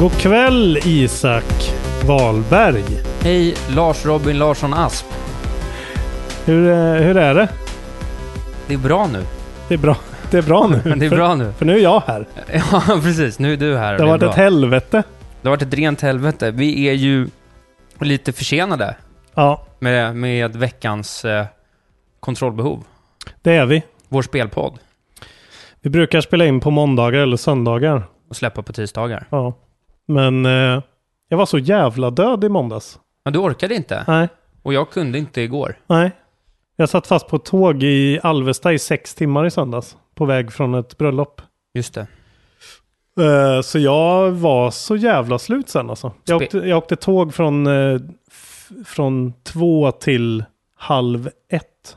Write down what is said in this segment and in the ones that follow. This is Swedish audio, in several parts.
God kväll Isak Wahlberg. Hej Lars Robin Larsson Asp. Hur, eh, hur är det? Det är bra nu. Det är bra, det är bra nu. Det är bra nu. För, för nu är jag här. Ja, precis. Nu är du här. Det har varit bra. ett helvete. Det har varit ett rent helvete. Vi är ju lite försenade Ja, med, med veckans eh, kontrollbehov. det är vi. Vår spelpodd. Vi brukar spela in på måndagar eller söndagar. Och släppa på tisdagar. Ja. Men eh, jag var så jävla död i måndags. Men du orkade inte. Nej, Och jag kunde inte igår. nej. Jag satt fast på ett tåg i Alvesta i sex timmar i söndags. På väg från ett bröllop. Just det. Eh, Så jag var så jävla slut sen alltså. Jag åkte, jag åkte tåg från, eh, från två till halv ett.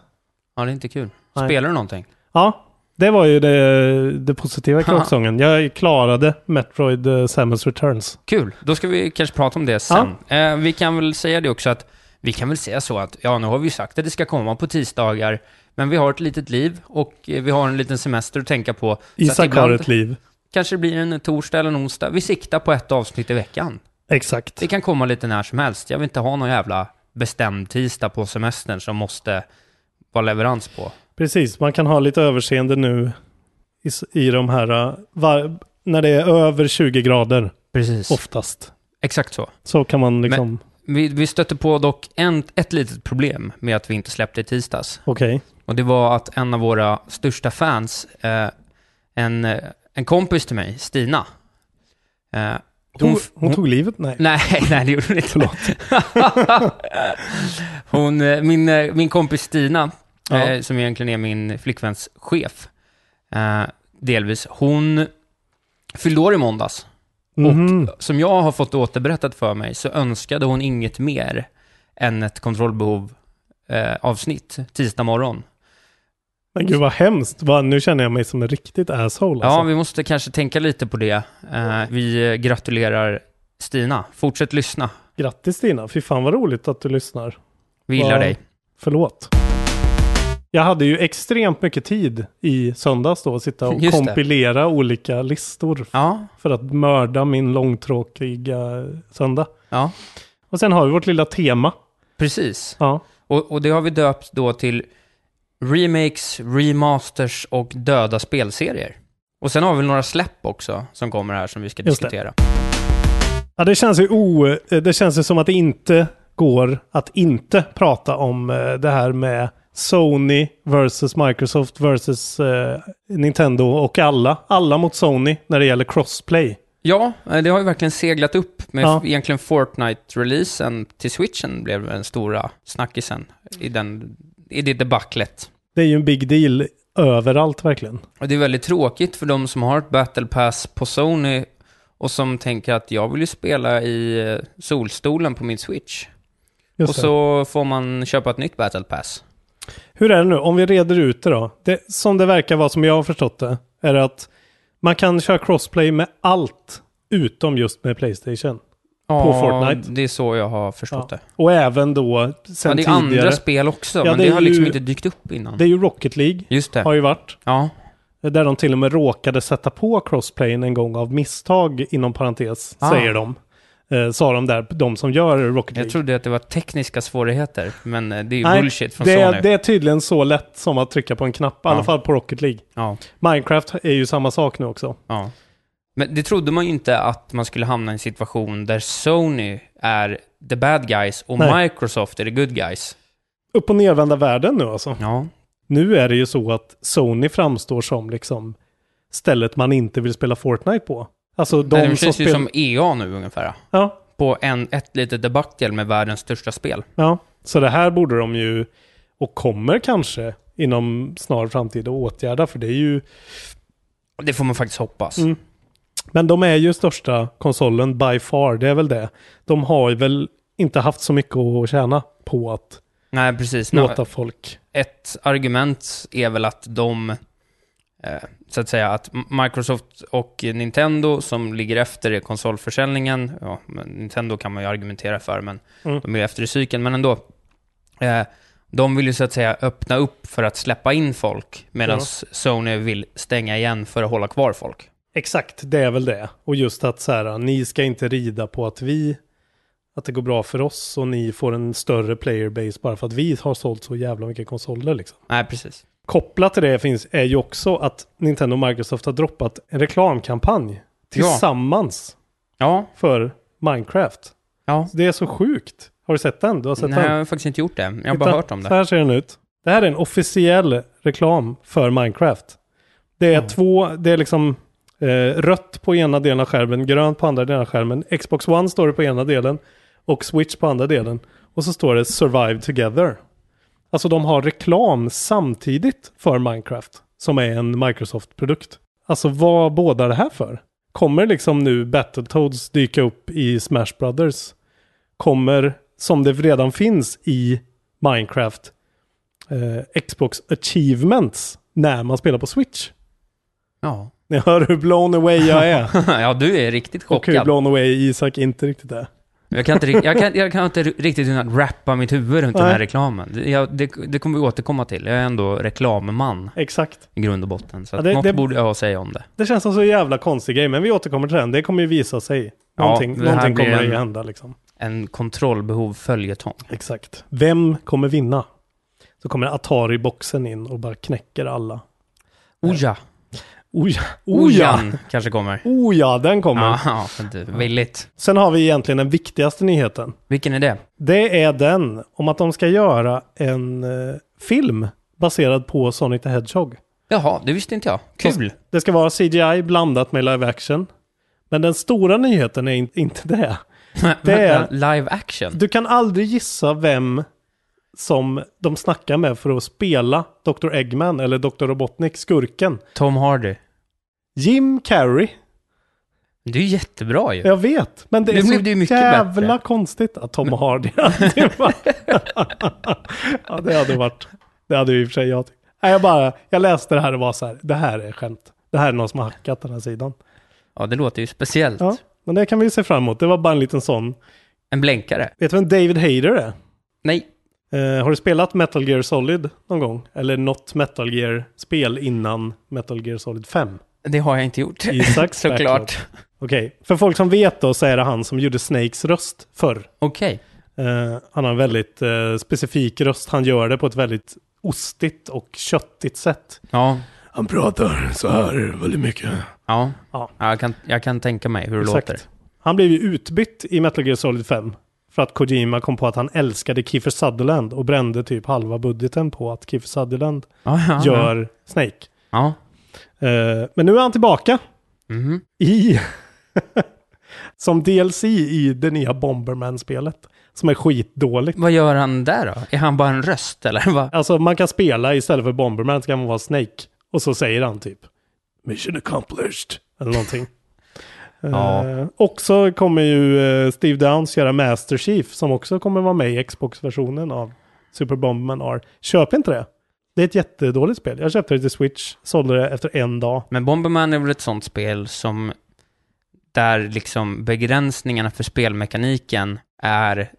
Ja, det är inte kul. Nej. Spelar du någonting? Ja, det var ju det, det positiva i kråksången. Jag klarade Metroid uh, Samus Returns. Kul. Då ska vi kanske prata om det sen. Eh, vi kan väl säga det också att vi kan väl säga så att ja, nu har vi ju sagt att det ska komma på tisdagar, men vi har ett litet liv och eh, vi har en liten semester att tänka på. Isak har ett liv. kanske det blir en torsdag eller en onsdag. Vi siktar på ett avsnitt i veckan. Exakt. Det kan komma lite när som helst. Jag vill inte ha någon jävla bestämd tisdag på semestern som måste vara leverans på. Precis, man kan ha lite överseende nu i, i de här, uh, var, när det är över 20 grader Precis. oftast. Exakt så. Så kan man liksom, Vi, vi stötte på dock en, ett litet problem med att vi inte släppte i tisdags. okej. Och det var att en av våra största fans, eh, en, eh, en kompis till mig, Stina. Eh, Hon, f- hon tog livet? Nej. Nej, nej det gjorde hon inte. hon, eh, min, min kompis Stina, Ja. eh, som egentligen är min flickväns chef, eh, delvis, hon fyllde år i måndags. Mhm. Och som jag har fått återberättat för mig så önskade hon inget mer än ett kontrollbehov eh, avsnitt tisdag morgon. Men gud vad hemskt. Vad, nu känner jag mig som en riktigt asshole. Ja, Alltså. vi måste kanske tänka lite på det. Eh, vi gratulerar Stina. Fortsätt lyssna. Grattis Stina. Fy fan vad roligt att du lyssnar. Vi gillar Vad- dig. Förlåt. Jag hade ju extremt mycket tid i söndags då att sitta och Just det. kompilera olika listor Ja, för att mörda min långtråkiga söndag. ja, Och sen har vi vårt lilla tema. precis. Ja, Och, och det har vi döpt då till remakes, remasters och döda spelserier. Och sen har vi några släpp också som kommer här som vi ska Just det. diskutera. ja det, känns ju o, det känns ju som att det inte går att inte prata om eh, det här med Sony versus Microsoft versus eh, Nintendo och alla. Alla mot Sony när det gäller crossplay. Ja, eh, det har ju verkligen seglat upp med Ja. egentligen Fortnite-releasen till Switchen blev den stora snackisen i, den, i det debaclet. Det är ju en big deal överallt verkligen. Och det är väldigt tråkigt för de som har ett Battle Pass på Sony och som tänker att jag vill ju spela i eh, solstolen på min Switch. Just och det. så får man köpa ett nytt Battle Pass. Hur är det nu? Om vi reder ut det då. Det, som det verkar vara, som jag har förstått det, är att man kan köra crossplay med allt utom just med Playstation. Ja, Fortnite. det är så jag har förstått Ja. det. Och även då sen Men det är tidigare. andra spel också, Ja, men det det, har liksom ju- inte dykt upp innan. Det är ju Rocket League, Just det. har ju varit. Ja, Där de till och med råkade sätta på crossplayen en gång av misstag inom parentes, Ah. säger de. Eh, sa de där, de som gör Rocket League. Jag trodde att det var tekniska svårigheter, men eh, det är ju Nej, bullshit från det, Sony. det är tydligen så lätt som att trycka på en knapp, i alla Ja. fall på Rocket League. Ja, Minecraft är ju samma sak nu också. ja. Men det trodde man ju inte att man skulle hamna i en situation där Sony är the bad guys och Nej. Microsoft är the good guys. Upp och nervända världen nu alltså. Ja, Nu är det ju så att Sony framstår som liksom stället man inte vill spela Fortnite på. Alltså de det som känns ju som EA nu ungefär. Ja, På en, ett litet debacle med världens största spel. ja. Så det här borde de ju, och kommer kanske inom snar framtid att åtgärda, för det är ju... Det får man faktiskt hoppas. Mm. Men de är ju största konsolen by far, det är väl det. De har ju väl inte haft så mycket att tjäna på att Nej, precis. låta folk... Ett argument är väl att de, så att säga, att Microsoft och Nintendo som ligger efter i konsolförsäljningen, ja, Nintendo kan man ju argumentera för, men Mm. de är efter i cykeln, men ändå. Eh, de vill ju så att säga öppna upp för att släppa in folk, medan Ja. Sony vill stänga igen för att hålla kvar folk. Exakt, det är väl det. Och just att så här, ni ska inte rida på att vi, att det går bra för oss och ni får en större playerbase bara för att vi har sålt så jävla mycket konsoler liksom. Nej, precis. Kopplat till det finns, är ju också att Nintendo och Microsoft har droppat en reklamkampanj tillsammans Ja, för Minecraft. ja. Det är så sjukt. Har du sett den? Du har sett Nej, jag den? har faktiskt inte gjort det. Jag har bara hört om Så det. här ser den ut. Det här är en officiell reklam för Minecraft. Det är Ja. två, det är liksom eh, rött på ena delen av skärmen, grönt på andra delen av skärmen. Xbox One står det på ena delen och Switch på andra delen. Och så står det Survive Together. Alltså de har reklam samtidigt för Minecraft, som är en Microsoft-produkt. Alltså vad båda det här för? Kommer liksom nu Battletoads dyka upp i Smash Brothers? Kommer, som det redan finns i Minecraft, eh, Xbox Achievements när man spelar på Switch? Ja. Ni hör hur blown away jag är. ja, du är riktigt och hur chockad. blown away Isak inte riktigt är. Jag kan inte, jag kan, jag kan inte riktigt kunna rappa mitt huvud runt den här Nej. reklamen. Det, jag, det, det kommer vi återkomma till. Jag är ändå reklamman Exakt. i grund och botten. Så Ja, det- något det- borde jag ha säga om det. Det känns som så jävla konstig grej, men vi återkommer till den. Det kommer ju visa sig. Ja, Någonting, här någonting kommer en- ju hända liksom. En kontrollbehov följetong. Exakt. Vem kommer vinna? Så kommer Atari-boxen in och bara knäcker alla. Oja. Oja, oja, Ojan kanske kommer. oja, den kommer. Ja, villigt. Sen har vi egentligen den viktigaste nyheten. Vilken är det? Det är den om att de ska göra en eh, film baserad på Sonic the Hedgehog. Jaha, det visste inte jag. Kul. Det ska vara CGI blandat med live action. Men den stora nyheten är in, inte det. Det är- Live action. Du kan aldrig gissa vem som de snackar med för att spela Dr. Eggman eller Dr. Robotnik, skurken. Tom Hardy. Jim Carrey. Det är ju jättebra ju. Jag vet, men det är Nu så det ju mycket jävla bättre. konstigt att Tom Hardy hade varit... ja, det hade varit... Det hade ju i och för sig jag tyckt. Nej, jag bara... Jag läste det här och var så här, det här är skämt. Det här är någon som har hackat den här sidan. Ja, det låter ju speciellt. Ja, men det kan vi se fram emot. Det var bara en liten sån. En blänkare. Vet du vem David Hayter är? Nej. Eh, har du spelat Metal Gear Solid någon gång? Eller något Metal Gear-spel innan Metal Gear Solid 5? Det har jag inte gjort. Isaacs Såklart. Okej, för folk som vet då så är det han som gjorde Snakes röst förr. Okej. Eh, han har en väldigt eh, specifik röst. Han gör det på ett väldigt ostigt och köttigt sätt. Ja. Han pratar så här väldigt mycket. Ja. Ja. ja jag, kan, jag kan tänka mig hur det Exakt. låter. Han blev ju utbytt i Metal Gear Solid 5. För att Kojima kom på att han älskade Kiefer Sutherland och brände typ halva budgeten på att Kiefer Sutherland Ja, ja, gör Snake. Ja. Eh, men nu är han tillbaka Mhm. i som DLC i det nya Bomberman-spelet. Som är skitdåligt. Vad gör han där då? Är han bara en röst eller? vad? Alltså man kan spela istället för Bomberman så kan man vara Snake. Och så säger han typ Mission accomplished. Eller någonting. Ja. Eh, och så kommer ju eh, Steve Downs göra Master Chief som också kommer vara med i Xbox-versionen av Super Bomberman R. Köp inte det. Det är ett jättedåligt spel. Jag köpte det till Switch, sålde det efter en dag. Men Bomberman är väl ett sånt spel som där liksom begränsningarna för spelmekaniken är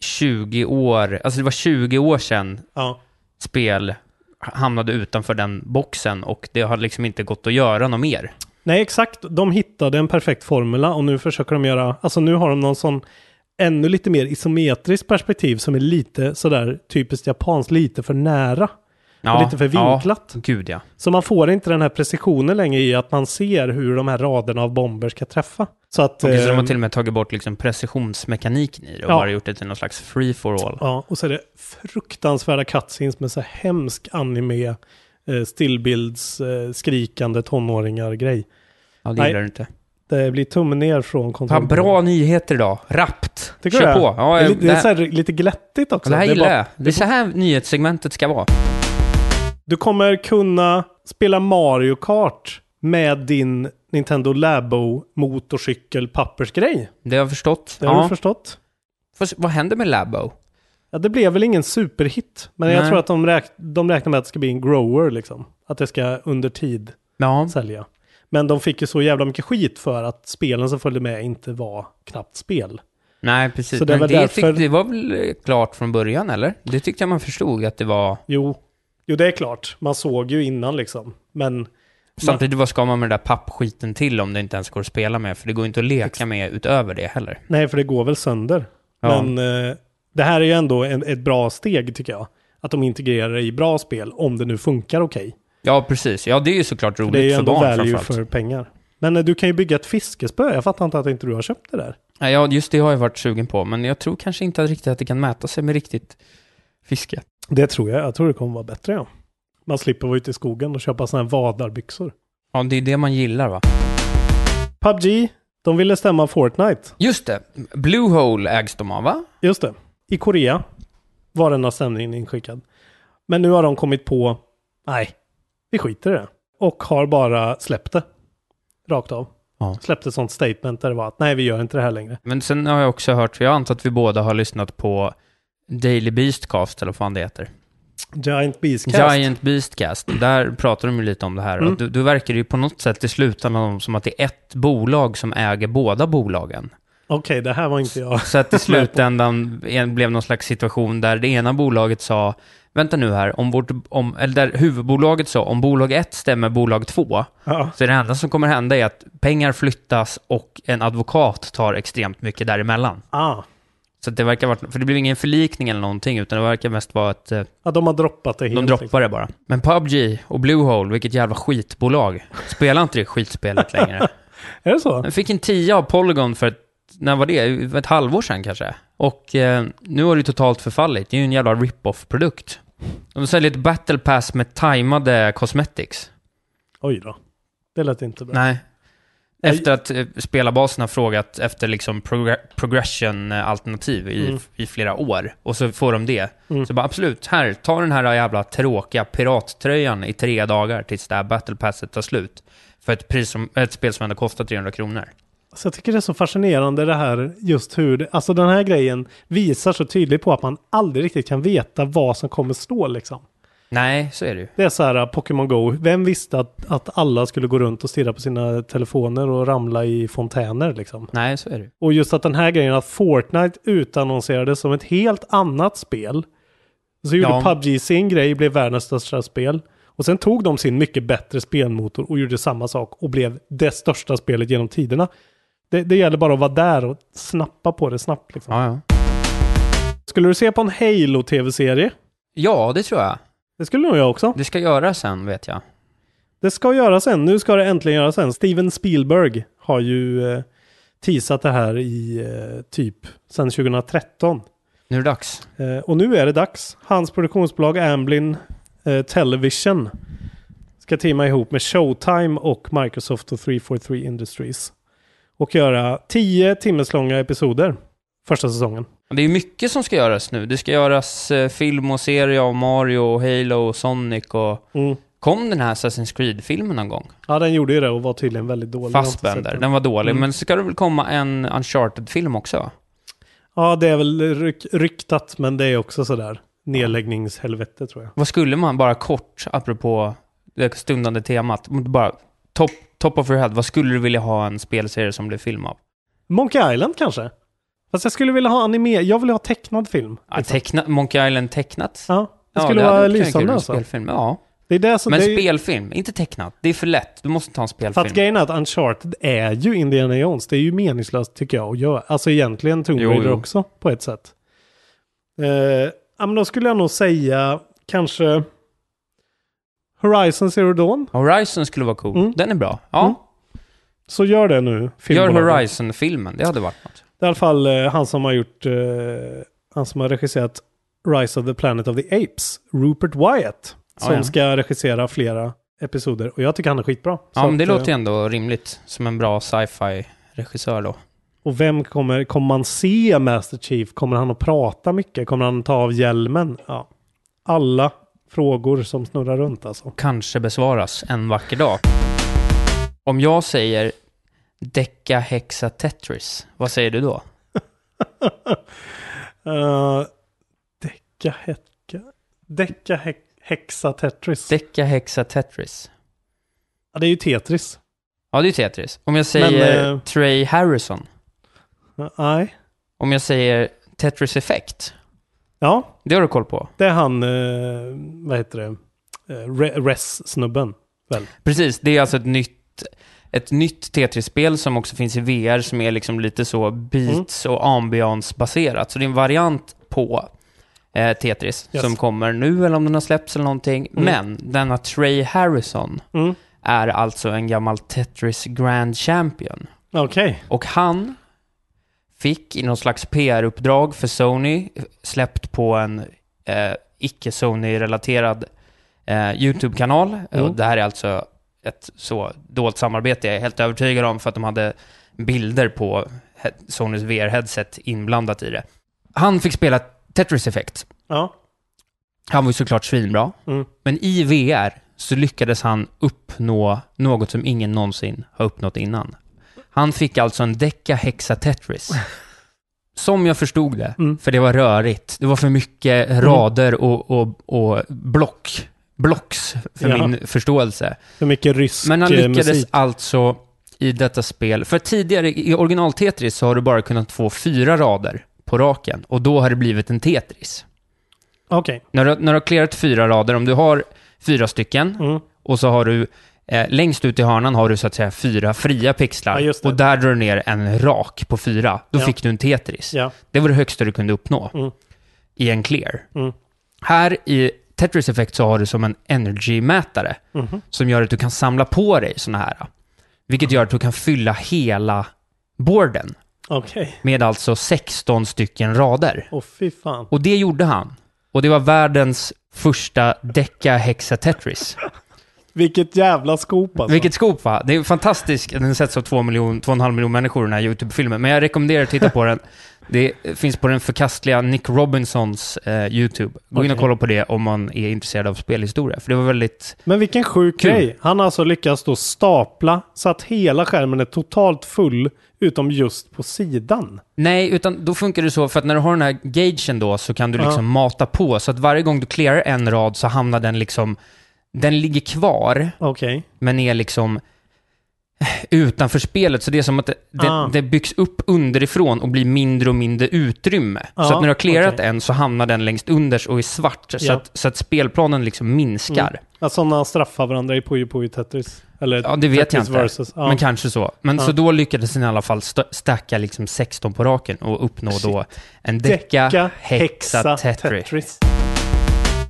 20 år, alltså det var 20 år sedan Ja. spel hamnade utanför den boxen och det har liksom inte gått att göra något mer. Nej, exakt. De hittade en perfekt formula och nu försöker de göra, alltså nu har de någon sån ännu lite mer isometrisk perspektiv som är lite sådär typiskt japanskt, lite för nära. och lite för vinklat. Ja, gud ja. Så man får inte den här precisionen längre i att man ser hur de här raderna av bomber ska träffa. Så att... Okej, så de har ehm, till och med tagit bort liksom precisionsmekaniken i det och Ja. bara gjort det till någon slags free for all. Ja, och så är det fruktansvärda cutscenes med så hemsk anime, eh, stillbilds, eh, skrikande tonåringar grej. Ja, det Nej. gillar du inte. Det blir tummen ner från kontrollen. bra nyheter idag. Rappt. Tycker Kör du på. Ja, det är, lite, det är så här, lite glättigt också. det här är gillar bara- jag. Det är så här nyhetssegmentet ska vara. Du kommer kunna spela Mario Kart med din Nintendo Labo motorcykel pappersgrej. Det har jag förstått. Det har ja. du förstått? Fast vad händer med Labo? Ja, det blev väl ingen superhit. Men jag Nej. tror att de, räk de räknar med att det ska bli en grower liksom. Att det ska under tid Ja. sälja. Men de fick ju så jävla mycket skit för att spelen som följde med inte var knappt spel. Nej, precis. Så det Men väl det, därför- tyck- det var väl klart från början, eller? Det tyckte jag man förstod att det var... Jo, jo det är klart. Man såg ju innan liksom. Men Samtidigt, vad ska man med den där pappskiten till om det inte ens går att spela med? För det går inte att leka med utöver det heller. nej, för det går väl sönder. Ja. Men eh, det här är ju ändå en, ett bra steg tycker jag. Att de integrerar det i bra spel om det nu funkar okej. Ja, precis. Ja, det är ju såklart För roligt Det är ju för ändå barn value för pengar. Men eh, du kan ju bygga ett fiskespö. Jag fattar inte att inte du har köpt det där. Ja, Ja, just det har jag varit sugen på, men jag tror kanske inte riktigt att det kan mäta sig med riktigt fiske. Det tror jag. Jag tror det kommer vara bättre ja. Man slipper vara ute i skogen och köpa sådana här vadarbyxor. Ja, det är det man gillar va? PubG, de ville stämma Fortnite. Just det, Bluehole ägs de av va? Just det. I Korea var den här stämningen inskickad. Men nu har de kommit på, nej, vi skiter i det. Och har bara släppt det. Rakt av. Ja. Släppt ett sånt statement där det var att nej, vi gör inte det här längre. Men sen har jag också hört, för jag antar att vi båda har lyssnat på Daily Beastcast, eller vad fan det heter. Giant Beastcast. Giant Beastcast. Där pratar de ju lite om det här. Mm. Då, då verkar ju på något sätt i slutändan som att det är ett bolag som äger båda bolagen. Okej, det här var inte jag. Så att i slutändan blev någon slags situation där det ena bolaget sa Vänta nu här, om vårt, om, eller där huvudbolaget sa om bolag 1 stämmer bolag 2 Ja. så det enda som kommer hända är att pengar flyttas och en advokat tar extremt mycket däremellan. Ah. Så det verkar vara, för det blev ingen förlikning eller någonting, utan det verkar mest vara att eh, ja, de har droppat det helt. de droppar det bara. Men PubG och Bluehole, vilket jävla skitbolag. Spelar inte det skitspelet längre? Är det så? Jag fick en 10 av Polygon för ett, när var det? Ett halvår sedan kanske. Och eh, nu har det totalt förfallit. Det är ju en jävla rip-off-produkt. De säljer ett battle pass med tajmade cosmetics. Oj då. Det lät inte bra. Nej. Efter att eh, spelarbasen har frågat efter liksom progr- progression-alternativ i, Mm. i flera år. Och så får de det. Mm. Så bara absolut, här, ta den här jävla tråkiga pirattröjan i tre dagar tills det här battle passet tar slut. För ett, pris som, ett spel som ändå kostar 300 kronor. Så jag tycker det är så fascinerande det här, just hur, det, alltså den här grejen visar så tydligt på att man aldrig riktigt kan veta vad som kommer stå liksom. Nej, så är det ju. Det är så här uh, Pokémon Go, vem visste att, att alla skulle gå runt och stirra på sina telefoner och ramla i fontäner liksom? Nej, så är det. Och just att den här grejen att Fortnite utannonserades som ett helt annat spel. Så gjorde Ja. PubG sin grej, blev världens största spel. Och sen tog de sin mycket bättre spelmotor och gjorde samma sak och blev det största spelet genom tiderna. Det, det gäller bara att vara där och snappa på det snabbt. Liksom. Ja, ja. Skulle du se på en Halo-tv-serie? Ja, det tror jag. Det skulle nog jag också. Det ska göras sen, vet jag. Det ska göras sen. Nu ska det äntligen göras sen. Steven Spielberg har ju eh, teasat det här i eh, typ sedan 2013. Nu är det dags. Eh, och nu är det dags. Hans produktionsbolag Amblin eh, Television ska teama ihop med Showtime och Microsoft och 343 Industries. Och göra 10 timmeslånga episoder första säsongen. Det är mycket som ska göras nu. Det ska göras eh, film och serie av Mario, och Halo och Sonic och... Mm. Kom den här Assassin's Creed-filmen någon gång? Ja, den gjorde ju det och var tydligen väldigt dålig. Fassbender. den. Den var dålig. Mm. Men ska det väl komma en Uncharted-film också? Ja, det är väl ryk ryktat, men det är också sådär nedläggningshelvete tror jag. Vad skulle man, bara kort, apropå det stundande temat, bara top, top of your head, vad skulle du vilja ha en spelserie som blev film av? Monkey Island kanske? Fast jag skulle vilja ha anime. Jag vill ha tecknad film. Ja, liksom. teckna, Monkey Island tecknat? Ja. Det skulle det vara lysande alltså. Spelfilm, ja. Det är det som... Men det är, spelfilm, inte tecknat. Det är för lätt. Du måste ta en För spelfilm. att grejen är att Uncharted är ju Indiana Jones. Det är ju meningslöst tycker jag att göra. Alltså egentligen Tomb Raider jo. också på ett sätt. Eh, ja, men då skulle jag nog säga kanske Horizon Zero Dawn. Horizon skulle vara cool. Mm. Den är bra. Ja. Mm. Så gör det nu. Gör. Horizon-filmen. Det hade varit något. Det är i alla fall eh, han som har gjort, eh, han som har regisserat Rise of the Planet of the Apes, Rupert Wyatt, Ja, som ja. ska regissera flera episoder. Och jag tycker han är skitbra. Ja, men det att, eh, låter ju ändå rimligt. Som en bra sci-fi regissör då. Och vem kommer, kommer man se Master Chief? Kommer han att prata mycket? Kommer han ta av hjälmen? Ja. Alla frågor som snurrar runt alltså. Kanske besvaras en vacker dag. Om jag säger Deca Hexa Tetris, vad säger du då? uh, Decka Hecka. Decka he, Hexa Tetris. Deca Hexa Tetris. ja, det är ju Tetris. Ja, det är Tetris. Om jag säger eh, Trey Harrison. Nej. Om jag säger Tetris Effect. Ja, Det har du koll på? det är han, eh, vad heter det, eh, Re- Res-snubben. Väl? Precis, det är alltså ett nytt, ett nytt Tetris-spel som också finns i VR som är liksom lite så beats och ambiance-baserat. Så det är en variant på eh, Tetris Yes. som kommer nu eller om den har släppts eller någonting. Mm. Men denna Trey Harrison Mm. är alltså en gammal Tetris Grand Champion. Okej. Och han fick i någon slags PR-uppdrag för Sony släppt på en eh, icke-Sony-relaterad eh, YouTube-kanal. Mm. Och det här är alltså ett så dolt samarbete, jag är helt övertygad om, för att de hade bilder på Sonys VR-headset inblandat i det. Han fick spela Tetris Effect. Ja. Han var ju såklart svinbra. Mm. Men i VR så lyckades han uppnå något som ingen någonsin har uppnått innan. Han fick alltså en Deca Hexa Tetris. Som jag förstod det, Mm. för det var rörigt. Det var för mycket rader och, och, och block, blocks för Ja. min förståelse. För mycket rysk Men han eh, lyckades musik. alltså i detta spel, för tidigare i original Tetris så har du bara kunnat få fyra rader på raken och då har det blivit en Tetris. Okej. När du, när du har clearat fyra rader, om du har fyra stycken Mm. och så har du eh, längst ut i hörnan har du så att säga fyra fria pixlar Ja, och där drar du ner en rak på fyra. Då Ja. fick du en Tetris. Ja. Det var det högsta du kunde uppnå Mm. i en clear. Mm. Här i Tetris Effect så har du som en energy-mätare Mhm. som gör att du kan samla på dig sådana här. Vilket gör att du kan fylla hela borden Okej. med alltså 16 stycken rader. Åh fy fan. Och det gjorde han. Och det var världens första Deca Hexa Tetris. Vilket jävla skop alltså. Vilket scoop va? Det är fantastiskt. Den sätts av två, miljon, två och en halv miljon människor den här YouTube-filmen. Men jag rekommenderar att titta på den. Det finns på den förkastliga Nick Robinsons eh, YouTube. Gå in och kolla på det om man är intresserad av spelhistoria. För det var väldigt... Men vilken sjuk Kul. grej. Han har alltså lyckats då stapla så att hela skärmen är totalt full utom just på sidan. Nej, utan då funkar det så för att när du har den här gagen då så kan du Ja. liksom mata på. Så att varje gång du clearar en rad så hamnar den liksom... Den ligger kvar, Okej. men är liksom utanför spelet. Så det är som att det, det, Ah. det byggs upp underifrån och blir mindre och mindre utrymme. Ja, så att när du har clearat okej. en så hamnar den längst unders och är svart. Så, Ja. att, så att spelplanen liksom minskar. Mm. Att sådana straffar varandra i Puyo Puyo Tetris. Eller Ja, det vet jag Tetris inte. Versus. Ja. Men kanske så. Men Ja. så då lyckades den i alla fall st- stacka liksom 16 på raken och uppnå Shit. då en Decka Hexa Tetris.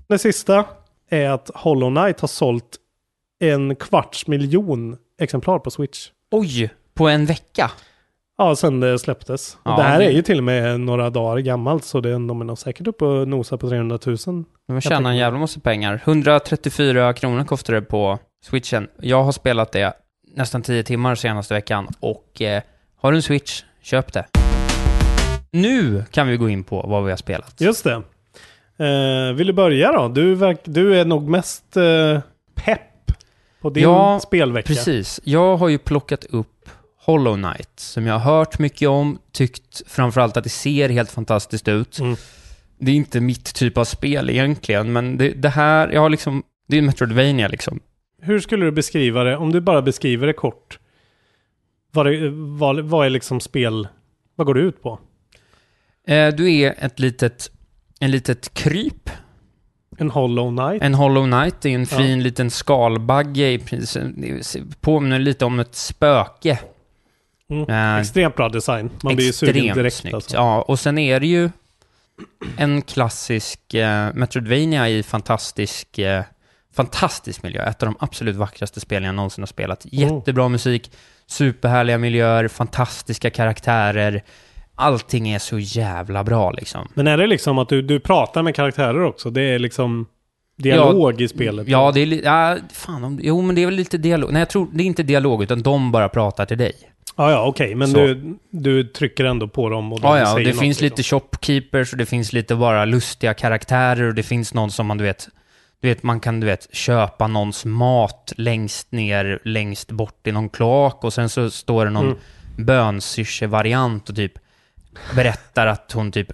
Det sista är att Hollow Knight har sålt en kvarts miljon exemplar på Switch. Oj! På en vecka? Ja, sen det släpptes. Ja, det här det- är ju till och med några dagar gammalt så det, de är nog säkert uppe och nosar på 300 000. De tjänar en jävla massa pengar. 134 kronor kostar det på switchen. Jag har spelat det nästan 10 timmar senaste veckan och eh, har du en switch, köp det. Nu kan vi gå in på vad vi har spelat. Just det. Eh, vill du börja då? Du, verk, du är nog mest eh, pepp på din Ja, spelvecka. Precis. Jag har ju plockat upp Hollow Knight, som jag har hört mycket om, tyckt framförallt att det ser helt fantastiskt ut. Mm. Det är inte mitt typ av spel egentligen, men det, det här, jag har liksom, det är Metroidvania liksom. Hur skulle du beskriva det? Om du bara beskriver det kort. Vad, det, vad, vad är liksom spel... Vad går det ut på? Eh, du är ett litet, en litet kryp En Hollow Knight. En Hollow Knight är en Ja. fin liten skalbagge i princip. Det Påminner lite om ett spöke. Mm. Eh, Extremt bra design. Man blir ju sugen direkt snyggt. alltså. Ja, och sen är det ju en klassisk eh, Metroidvania i fantastisk, eh, fantastisk miljö. Ett av de absolut vackraste spelen jag någonsin har spelat. Jättebra musik, superhärliga miljöer, fantastiska karaktärer. Allting är så jävla bra liksom. Men är det liksom att du, du pratar med karaktärer också? Det är liksom dialog i spelet? Ja, det är. Ja, fan jo, men det är väl lite dialog. Nej, jag tror det är inte dialog, utan de bara pratar till dig. Ja, ja, okej. Men Så. du, du trycker ändå på dem och de Ja, ja, säger det något, finns liksom. lite shopkeepers och det finns lite bara lustiga karaktärer och det finns någon som man, du vet, du vet, man kan, du vet, köpa någons mat längst ner, längst bort i någon kloak och sen så står det någon Mm. bönsyrse-variant och typ berättar att hon typ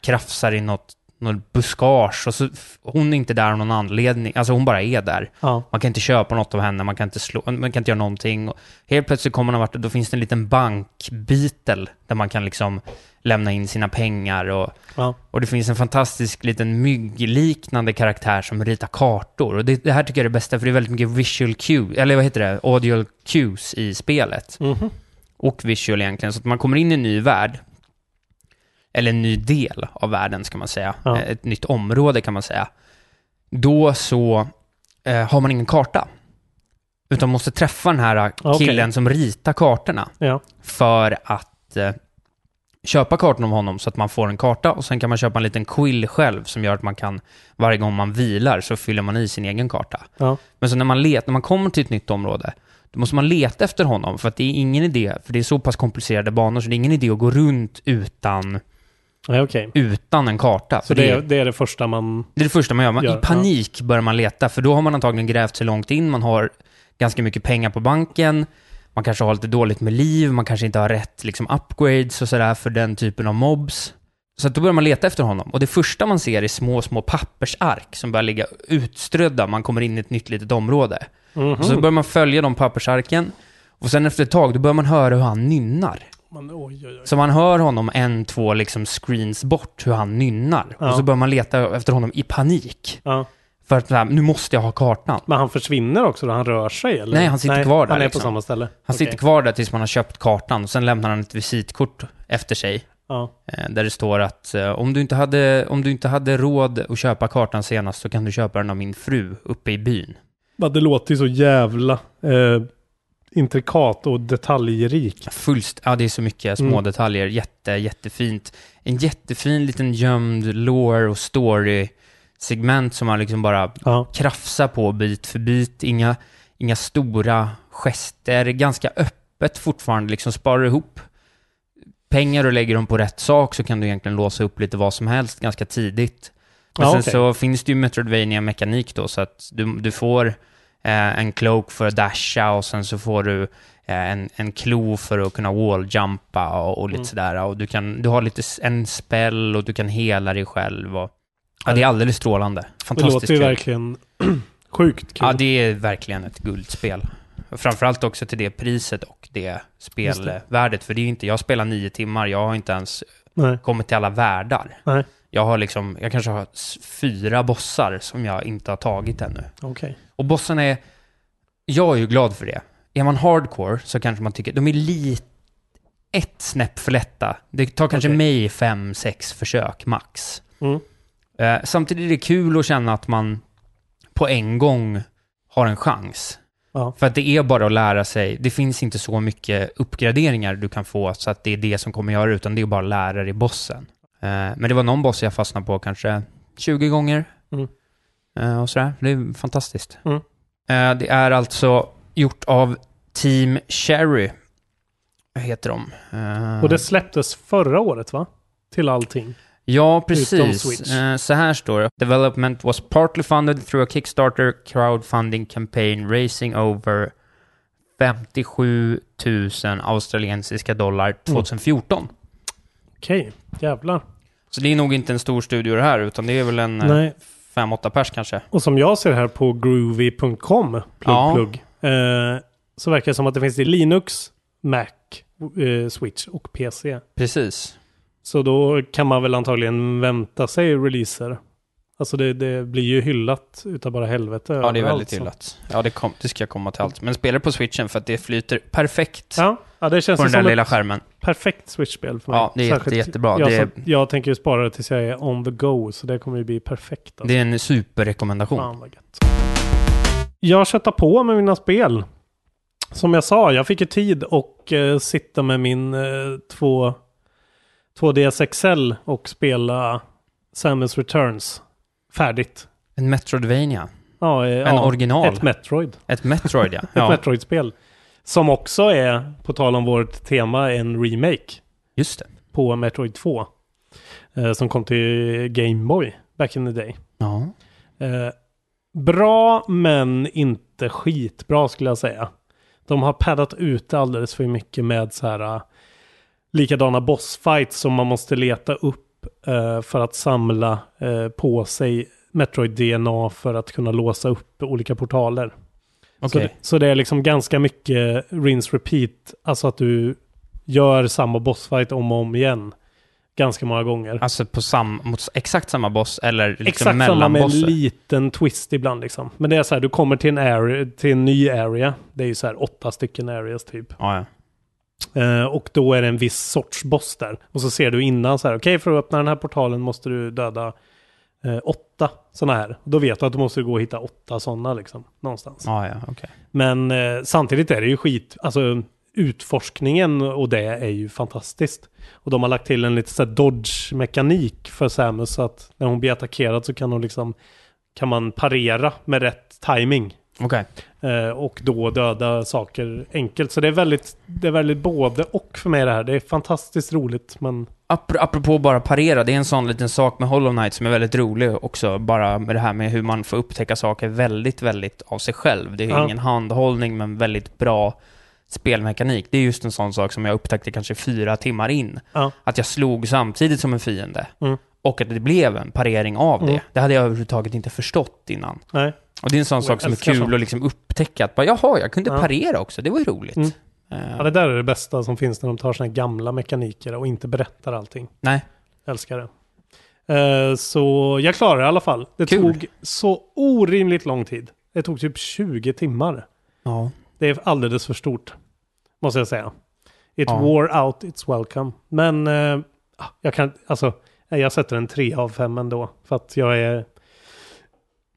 krafsar i något, något buskage och så, hon är inte där av någon anledning, alltså hon bara är där. Ja. Man kan inte köpa något av henne, man kan inte, slå, man kan inte göra någonting. Och helt plötsligt kommer man vart, då finns det en liten bankbitel där man kan liksom lämna in sina pengar och, Ja. och det finns en fantastisk liten myggliknande karaktär som ritar kartor. Och det, det här tycker jag är det bästa, för det är väldigt mycket visual cue, eller vad heter det, audio cues i spelet. Mhm. Och visual egentligen, så att man kommer in i en ny värld, eller en ny del av världen ska man säga, Ja. Ett nytt område kan man säga. Då så eh, har man ingen karta. Utan måste träffa den här killen som ritar kartorna Ja. för att eh, köpa kartan av honom så att man får en karta och sen kan man köpa en liten quill själv som gör att man kan, varje gång man vilar så fyller man i sin egen karta. Ja. Men så när man, let, när man kommer till ett nytt område, då måste man leta efter honom för att det är ingen idé, för det är så pass komplicerade banor så det är ingen idé att gå runt utan, Ja, okej. utan en karta. Så det är, det är det första man... det är det första man gör. Man, Gör, I panik börjar man leta, för då har man antagligen grävt sig långt in, man har ganska mycket pengar på banken, man kanske har lite dåligt med liv, man kanske inte har rätt liksom, upgrades och sådär för den typen av mobs. Så då börjar man leta efter honom. Och det första man ser är små, små pappersark som börjar ligga utströdda. Man kommer in i ett nytt litet område. Mhm. Och så börjar man följa de pappersarken. Och sen efter ett tag, då börjar man höra hur han nynnar. Man, oj, oj, oj. Så man hör honom en, två liksom screens bort hur han nynnar. Ja. Och så börjar man leta efter honom i panik. Ja. För att här, nu måste jag ha kartan. Men han försvinner också då? Han rör sig eller? Nej, han sitter kvar där, Han är liksom. på samma ställe? Han Okej. sitter kvar där tills man har köpt kartan. Och sen lämnar han ett visitkort efter sig. Ja. eh, Där det står att eh, om, du inte hade, om du inte hade råd att köpa kartan senast så kan du köpa den av min fru uppe i byn. Det låter ju så jävla eh, intrikat och detaljrik. Fullst, ja det är så mycket små Mm. detaljer. Jätte, jättefint. En jättefin liten gömd lore och story segment som man liksom bara Ja. krafsar på bit för bit. Inga, inga stora gester. Ganska öppet fortfarande. Liksom sparar ihop pengar och lägger dem på rätt sak så kan du egentligen låsa upp lite vad som helst ganska tidigt. Men Ja, sen okej. så finns det ju metroidvania mekanik då så att du, du får eh, en cloak för att dasha och sen så får du eh, en, en klo för att kunna walljumpa och, och lite Mm. sådär. Och du, kan, du har lite en spell och du kan hela dig själv. Och, ja, det är alldeles strålande. Det Fantastiskt låter ju verkligen sjukt kul. Ja, det är verkligen ett guldspel. Framförallt också till det priset och det spelvärdet. För det är inte, jag spelar nio timmar, jag har inte ens Nej. kommit till alla världar. Nej. Jag har liksom, jag kanske har fyra bossar som jag inte har tagit ännu. Okej. Och bossarna är, jag är ju glad för det. Är man hardcore så kanske man tycker, de är lite, ett snäpp för lätta. Det tar kanske Okej. mig fem, sex försök max. Mm. Eh, samtidigt är det kul att känna att man på en gång har en chans. Ja. För att det är bara att lära sig. Det finns inte så mycket uppgraderingar du kan få så att det är det som kommer göra utan det är bara att lära dig bossen. Eh, men det var någon boss jag fastnade på kanske 20 gånger. Mm. Eh, och sådär. Det är fantastiskt. Mm. Eh, det är alltså gjort av Team Cherry. Heter de? Och det släpptes förra året va? Till allting. Ja, precis. Så här står det. Development was partly funded through a Kickstarter crowdfunding campaign raising over 57 000 australiensiska dollar 2014. Okej, jävlar. Så det är nog inte en stor studio det här, utan det är väl en Nej. 5-8 pers kanske. Och som jag ser här på groovy.com, plugg, Ja. plugg, eh, så verkar det som att det finns i Linux, Mac, eh, Switch och PC. Precis. Så då kan man väl antagligen vänta sig releaser. Alltså det, det blir ju hyllat utav bara helvete. Ja, det är väldigt hyllat. Ja, det, kom, det ska komma till allt. Men spela på switchen för att det flyter perfekt Ja, ja det känns på den där lilla skärmen. perfekt Switch-spel för mig. Ja, det är jätte, jättebra. Jag, Det är- jag tänker ju spara det tills jag är on the go, så det kommer ju bli perfekt. Alltså. Det är en superrekommendation. Fan vad gött. Jag köttar på med mina spel. Som jag sa, jag fick ju tid och eh, sitta med min eh, två, 2DS XL och spela Samus Returns färdigt. En Metroidvania. Ja, eh, En ja, original. Ett Metroid. Ett Metroid, ja. Ett ja. Metroid-spel. Som också är, på tal om vårt tema, en remake Just det. på Metroid 2. Eh, som kom till Game Boy back in the day. Ja. Eh, bra men inte skitbra skulle jag säga. De har paddat ut alldeles för mycket med så här uh, likadana bossfights som man måste leta upp eh, för att samla eh, på sig Metroid-DNA för att kunna låsa upp olika portaler. Så, Okej. det, så det är liksom ganska mycket rinse repeat, alltså att du gör samma bossfight om och om igen. Ganska många gånger. Alltså på sam, mot exakt samma boss eller liksom Exakt samma med en bosser? liten twist ibland liksom. Men det är så här, du kommer till en, area, till en ny area. Det är ju så här åtta stycken areas typ. Ja, ja. Eh, och då är det en viss sorts boss där. Och så ser du innan så här, okej för att öppna den här portalen måste du döda eh, åtta sådana här. Då vet du att du måste gå och hitta åtta sådana liksom. Någonstans. Ja, ja, okej. Men eh, samtidigt är det ju skit, alltså utforskningen och det är ju fantastiskt. Och de har lagt till en lite så dodge-mekanik för Samus så att när hon blir attackerad så kan hon liksom kan man parera med rätt timing Okej. eh, och då döda saker enkelt. Så det är väldigt, det är väldigt både och för mig det här. Det är fantastiskt roligt men Apro- Apropå bara parera, det är en sån liten sak med Hollow Knight som är väldigt rolig också, bara med det här med hur man får upptäcka saker väldigt, väldigt av sig själv. Det är Ja. ingen handhållning, men väldigt bra spelmekanik. Det är just en sån sak som jag upptäckte kanske fyra timmar in. Ja. Att jag slog samtidigt som en fiende. Mm. Och att det blev en parering av det. Mm. Det hade jag överhuvudtaget inte förstått innan. nej. Och det är en sån Och sak jag som är kul sånt. att liksom upptäcka att bara, jaha, jag kunde Ja. parera också. Det var ju roligt. Mm. Eh, Ja, det där är det bästa som finns när de tar här gamla mekaniker och inte berättar allting. Nej. Älskar det. Eh, så jag klarade det i alla fall. Det Kul. tog så orimligt lång tid. Det tog typ 20 timmar. Ja. Det är alldeles för stort. Måste jag säga. It Ja. wore out its welcome. Men eh, jag kan, alltså, jag sätter en 3 av 5 ändå. För att jag är,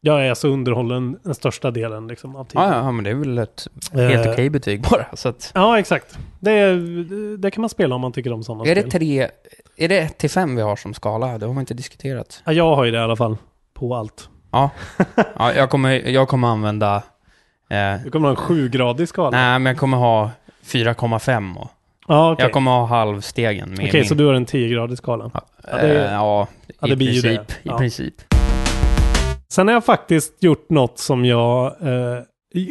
jag är så underhållen den största delen liksom, av tiden. Ja, ja, men det är väl ett helt Eh, okej betyg bara. Så att, Ja, exakt. Det, det kan man spela om man tycker om sådana är det spel. tre, är det 1 till 5 vi har som skala? Det har man inte diskuterat. Ja, jag har ju det i alla fall. På allt. Ja, ja jag, kommer, jag kommer använda... Eh, Du kommer ha en sjugradig skala. nej, men jag kommer ha 4,5 och Ja, okej. jag kommer ha halvstegen Okej, min... så du har en 10-gradig skala. Ja, Ja, det- eh, ja, ja, i det ju princip. det. I princip. Sen har jag faktiskt gjort något som jag eh,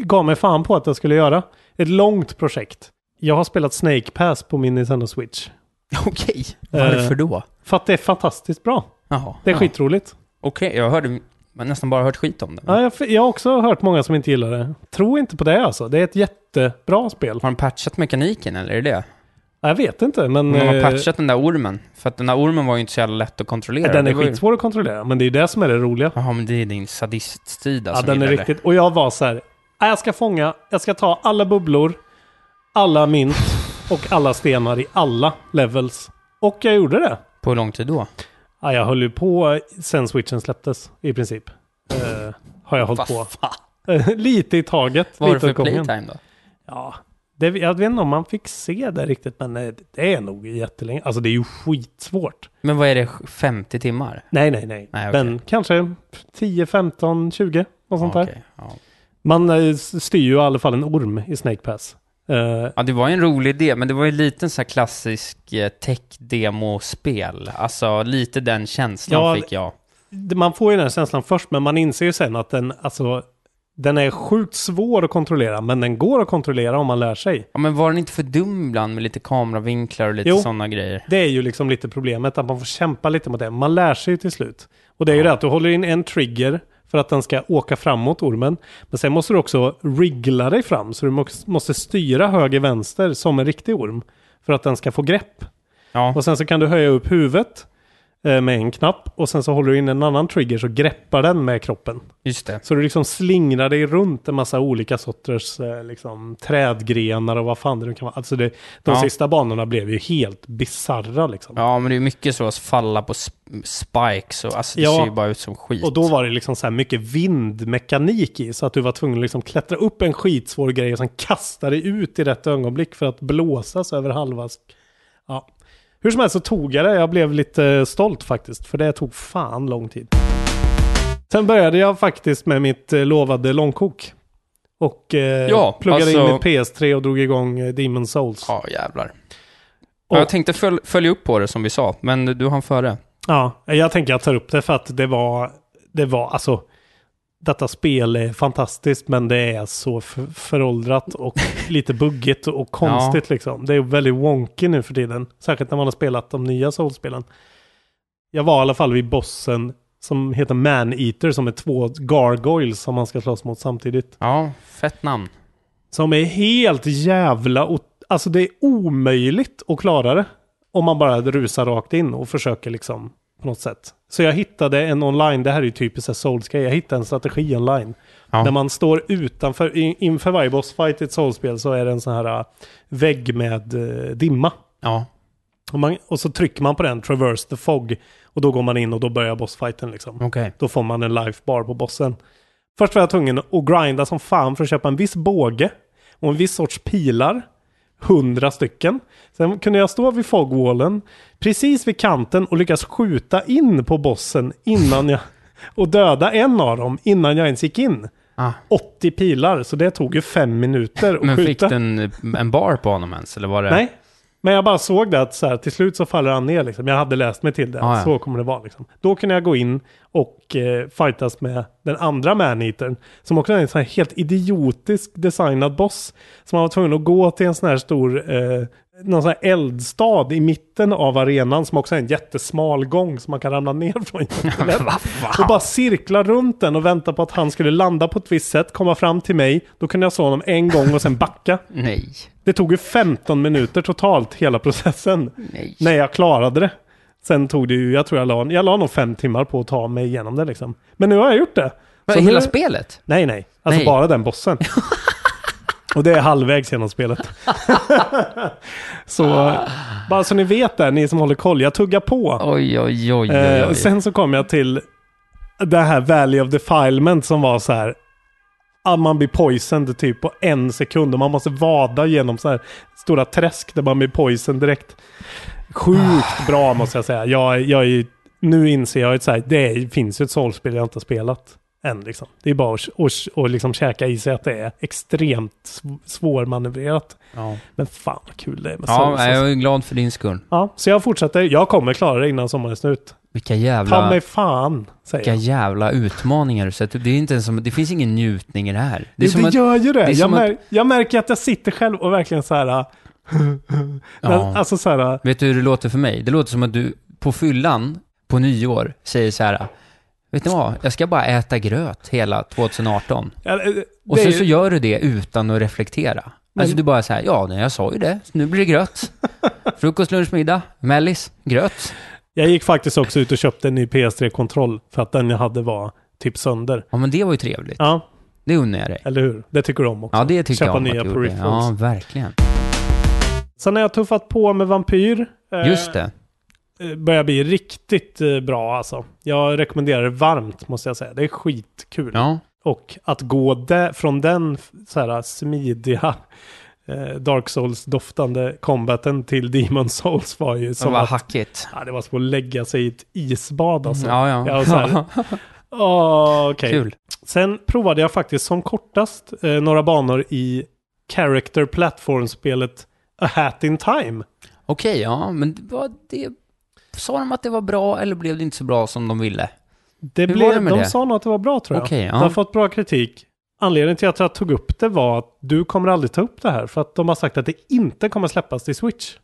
gav mig fan på att jag skulle göra. Ett långt projekt. Jag har spelat Snake Pass på min Nintendo Switch. Okej, varför Eh, då? För att det är fantastiskt bra. Jaha. Det är ja. skitroligt. Okej, jag hörde... Men nästan bara hört skit om det. Ja, jag, jag har också hört många som inte gillar det. Tro inte på det alltså. Det är ett jättebra spel. Har de patchat mekaniken, eller är det det? Jag vet inte, men... De har eh, patchat den där ormen. För att den där ormen var ju inte så jävla lätt att kontrollera. den är skitsvår att kontrollera, men det är ju det som är det roliga. Jaha, men det är din sadistsida Ja, som den är gillar riktigt... Och jag var så här, "Nej, jag ska fånga, jag ska ta alla bubblor, alla mynt och alla stenar i alla levels. Och jag gjorde det. På hur lång tid då? Ja, jag höll ju på sen switchen släpptes i princip. Eh, har jag hållit på. Vad fan? lite i taget. Vad var det lite för åt gången. playtime då? Ja, det, jag vet inte om man fick se det riktigt, men eh, det är nog jättelänge. Alltså det är ju skitsvårt. Men vad är det, 50 timmar? Nej, nej, nej. Nej, okej. Men kanske 10, 15, 20 och sånt där. Okej, ja. Man eh, styr ju i alla fall en orm i Snake Pass. Eh, ja, det var en rolig idé, men det var ju lite en sån här klassisk tech-demo-spel. Alltså, lite den känslan Ja, fick jag. man får ju den känslan först, men man inser ju sen att den, alltså, den är sjukt svår att kontrollera, men den går att kontrollera om man lär sig. Ja, men var den inte för dum ibland med lite kameravinklar och lite Jo. sådana grejer? Det är ju liksom lite problemet, att man får kämpa lite mot det. Man lär sig ju till slut. Och det är ju det att du håller in en trigger för att den ska åka framåt, ormen. Men sen måste du också wriggla dig fram, så du måste- måste styra höger-vänster som en riktig orm. För att den ska få grepp. Ja, Och sen så kan du höja upp huvudet med en knapp och sen så håller du in en annan trigger så greppar den med kroppen. Just det. Så du liksom slingrar dig runt en massa olika sorters eh, liksom, trädgrenar och vad fan det nu kan vara. Alltså det, de Ja. sista banorna blev ju helt bizarra liksom. Ja, men det är mycket så att falla på sp- spikes och alltså det Ja. ser ju bara ut som skit. Och då var det liksom så här mycket vindmekanik i så att du var tvungen att liksom klättra upp en skitsvår grej och sen kasta dig ut i rätt ögonblick för att blåsas över halva. Ja. Hur som helst så tog jag det. Jag blev lite stolt faktiskt. För det tog fan lång tid. Sen började jag faktiskt med mitt eh, lovade långkok. Och eh, Ja, pluggade alltså- in mitt PS3 och drog igång eh, Demon Souls. Ja, jävlar. Och- Jag tänkte föl- följa upp på det som vi sa, men du hann före. Ja, jag tänker jag tar upp det för att det var, det var alltså, detta spel är fantastiskt men det är så för, föråldrat och lite buggigt och konstigt liksom. Det är väldigt wonky nu för tiden, särskilt när man har spelat de nya Souls-spelen. Jag var i alla fall vid bossen som heter Man-Eater som är två gargoyles som man ska slåss mot samtidigt. Ja, fett namn. Som är helt jävla... Alltså det är omöjligt att klara det. Om man bara rusar rakt in och försöker liksom på något sätt. Så jag hittade en online, det här är ju typiskt Souls-grej, jag hittade en strategi online. Ja. När man står utanför, in, inför varje bossfight i ett Souls-spel så är det en sån här äh, vägg med äh, dimma. Ja. Och, man, och så trycker man på den, traverse the fog. Och då går man in och då börjar bossfighten liksom. Okej. Då får man en life bar på bossen. Först var jag tvungen att grinda som fan för att köpa en viss båge och en viss sorts pilar. Hundra stycken. Sen kunde jag stå vid fogwallen precis vid kanten och lyckas skjuta in på bossen innan jag... Och döda en av dem innan jag ens gick in. Ah. 80 pilar, så det tog ju fem minuter att Men skjuta. fick du en, en bar på honom ens, eller var det? Nej. Men jag bara såg det att så här, till slut så faller han ner liksom. Jag hade läst mig till det. Ah, ja. Så kommer det vara liksom. Då kunde jag gå in och eh, fightas med den andra maneatern. Som också är en sån här helt idiotisk designad boss. Som man var tvungen att gå till en sån här stor, eh, någon sån här eldstad i mitten av arenan. Som också är en jättesmal gång som man kan ramla ner från. och bara cirkla runt den och vänta på att han skulle landa på ett visst sätt, komma fram till mig. Då kunde jag slå honom en gång och sen backa. Nej. Det tog ju 15 minuter totalt hela processen. Nej. När jag klarade det. Sen tog det ju, jag tror jag la, jag la nog fem timmar på att ta mig igenom det liksom. Men nu har jag gjort det. Så hela nu, spelet? Nej, nej. Alltså Nej. bara den bossen. Och det är halvvägs genom spelet. så bara så ni vet där, ni som håller koll, jag tuggar på. Oj, oj, oj, Eh, sen så kom jag till det här Valley of Defilement som var så här. Att man blir poisoned typ på en sekund och man måste vada genom så här stora träsk där man blir poisoned direkt. Sjukt bra måste jag säga. Jag, jag är, nu inser jag att så här, det finns ju ett soulspel jag inte har spelat än. Liksom. Det är bara att och, och liksom käka i sig att det är extremt sv- svårmanövrerat. Ja, Men fan vad kul det är med ja Souls. alltså. jag är glad för din skull. ja, så jag fortsätter. Jag kommer klara det innan sommaren är slut. Vilka Ta jävla... mig fan, säger Vilka jag. jävla utmaningar du sätter upp. Det är inte ens som, det finns ingen njutning i det här. Det är som det att, gör ju det. det jag, mär, jag märker att jag sitter själv och verkligen så här... äh, Ja. Alltså så här... vet du hur det låter för mig? Det låter som att du på fyllan på nyår säger så här, vet ni vad? Jag ska bara äta gröt hela 2018. ja, äh, Och sen ju- så gör du det utan att reflektera. Men- Alltså du bara så här, ja, nej, jag sa ju det, så nu blir det gröt. Frukost, lunch, middag, mellis, gröt. Jag gick faktiskt också ut och köpte en ny PS3-kontroll för att den jag hade var typ sönder. Ja, men det var ju trevligt. Ja, Det unnar jag dig. eller hur? Det tycker du om också. Ja, det tycker Köpa jag om nya att du gjorde. Ja, verkligen. Sen har jag tuffat på med Vampyr. Eh, Just det. eh, Börjar bli riktigt eh, bra alltså. Jag rekommenderar det varmt måste jag säga. Det är skitkul. Ja, Och att gå där, från den så här smidiga eh, Dark Souls-doftande combaten till Demon Souls var ju som som var att, hackigt. ja, det var som att lägga sig i ett isbad alltså. Ja, ja. Jag så här, Åh, okej. Kul. Sen provade jag faktiskt som kortast eh, några banor i Character Platform-spelet A Hat in Time. Okej, ja, men det var det... Sa de att det var bra eller blev det inte så bra som de ville? Det Hur blev, det de det? sa nog att det var bra tror jag. Okej, ja. Det har fått bra kritik. Anledningen till att jag tog upp det var att du kommer aldrig ta upp det här. För att de har sagt att det inte kommer släppas till Switch.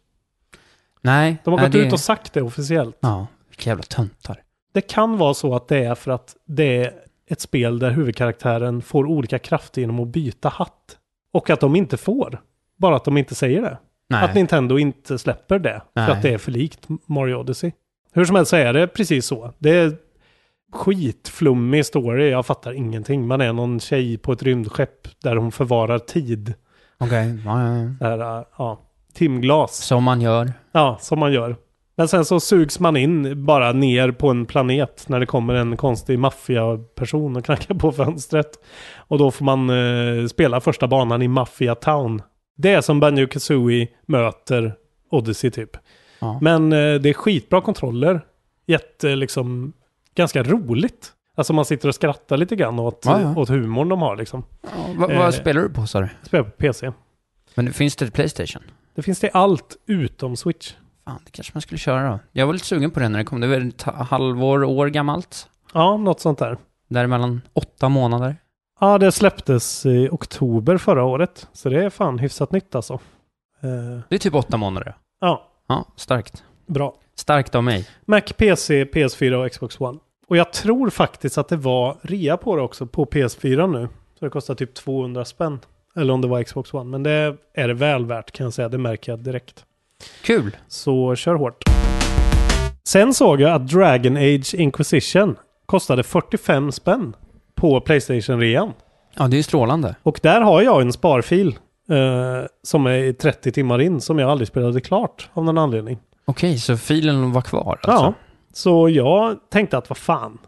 Nej. De har nej, gått det... ut och sagt det officiellt. Ja, vilka jävla töntar. Det kan vara så att det är för att det är ett spel där huvudkaraktären får olika krafter genom att byta hatt. Och att de inte får. Bara att de inte säger det. Nej. Att Nintendo inte släpper det. Nej. För att det är för likt Mario Odyssey. Hur som helst så är det precis så. Det är skitflummig story, jag fattar ingenting. Man är någon tjej på ett rymdskepp där hon förvarar tid. Okej, ja, ja, ja, timglas. Som man gör. Ja, som man gör. Men sen så sugs man in bara ner på en planet när det kommer en konstig maffiaperson och knackar på fönstret. Och då får man eh, spela första banan i Mafia Town. Det är som Banjo Kazooie möter Odyssey typ. Ja. Men eh, det är skitbra kontroller. Jätte liksom, ganska roligt. Alltså man sitter och skrattar lite grann åt, Ja, ja. åt humorn de har liksom. Vad, Eh. spelar du på sa du? Spelar på PC. Men det finns det till Playstation? Det finns det allt utom Switch. Fan, det kanske man skulle köra då. Jag var lite sugen på det när det kom. Det var ett halvår, år gammalt. Ja, något sånt där. Däremellan åtta månader. Ja, det släpptes i oktober förra året. Så det är fan hyfsat nytt alltså. Eh, Det är typ åtta månader. ja, Ja, starkt. bra. Starkt av mig. Mac, PC, PS4 och Xbox One. Och jag tror faktiskt att det var rea på det också på PS4 nu. Så det kostar typ 200 spänn. Eller om det var Xbox One. Men det är det väl värt kan jag säga. Det märker jag direkt. Kul. Så kör hårt. Sen såg jag att Dragon Age Inquisition kostade 45 spänn på Playstation-rean. Ja, det är ju strålande. Och där har jag en sparfil eh, som är 30 timmar in som jag aldrig spelade klart av någon anledning. Okej, så filen var kvar alltså? Ja, så jag tänkte att vad fan,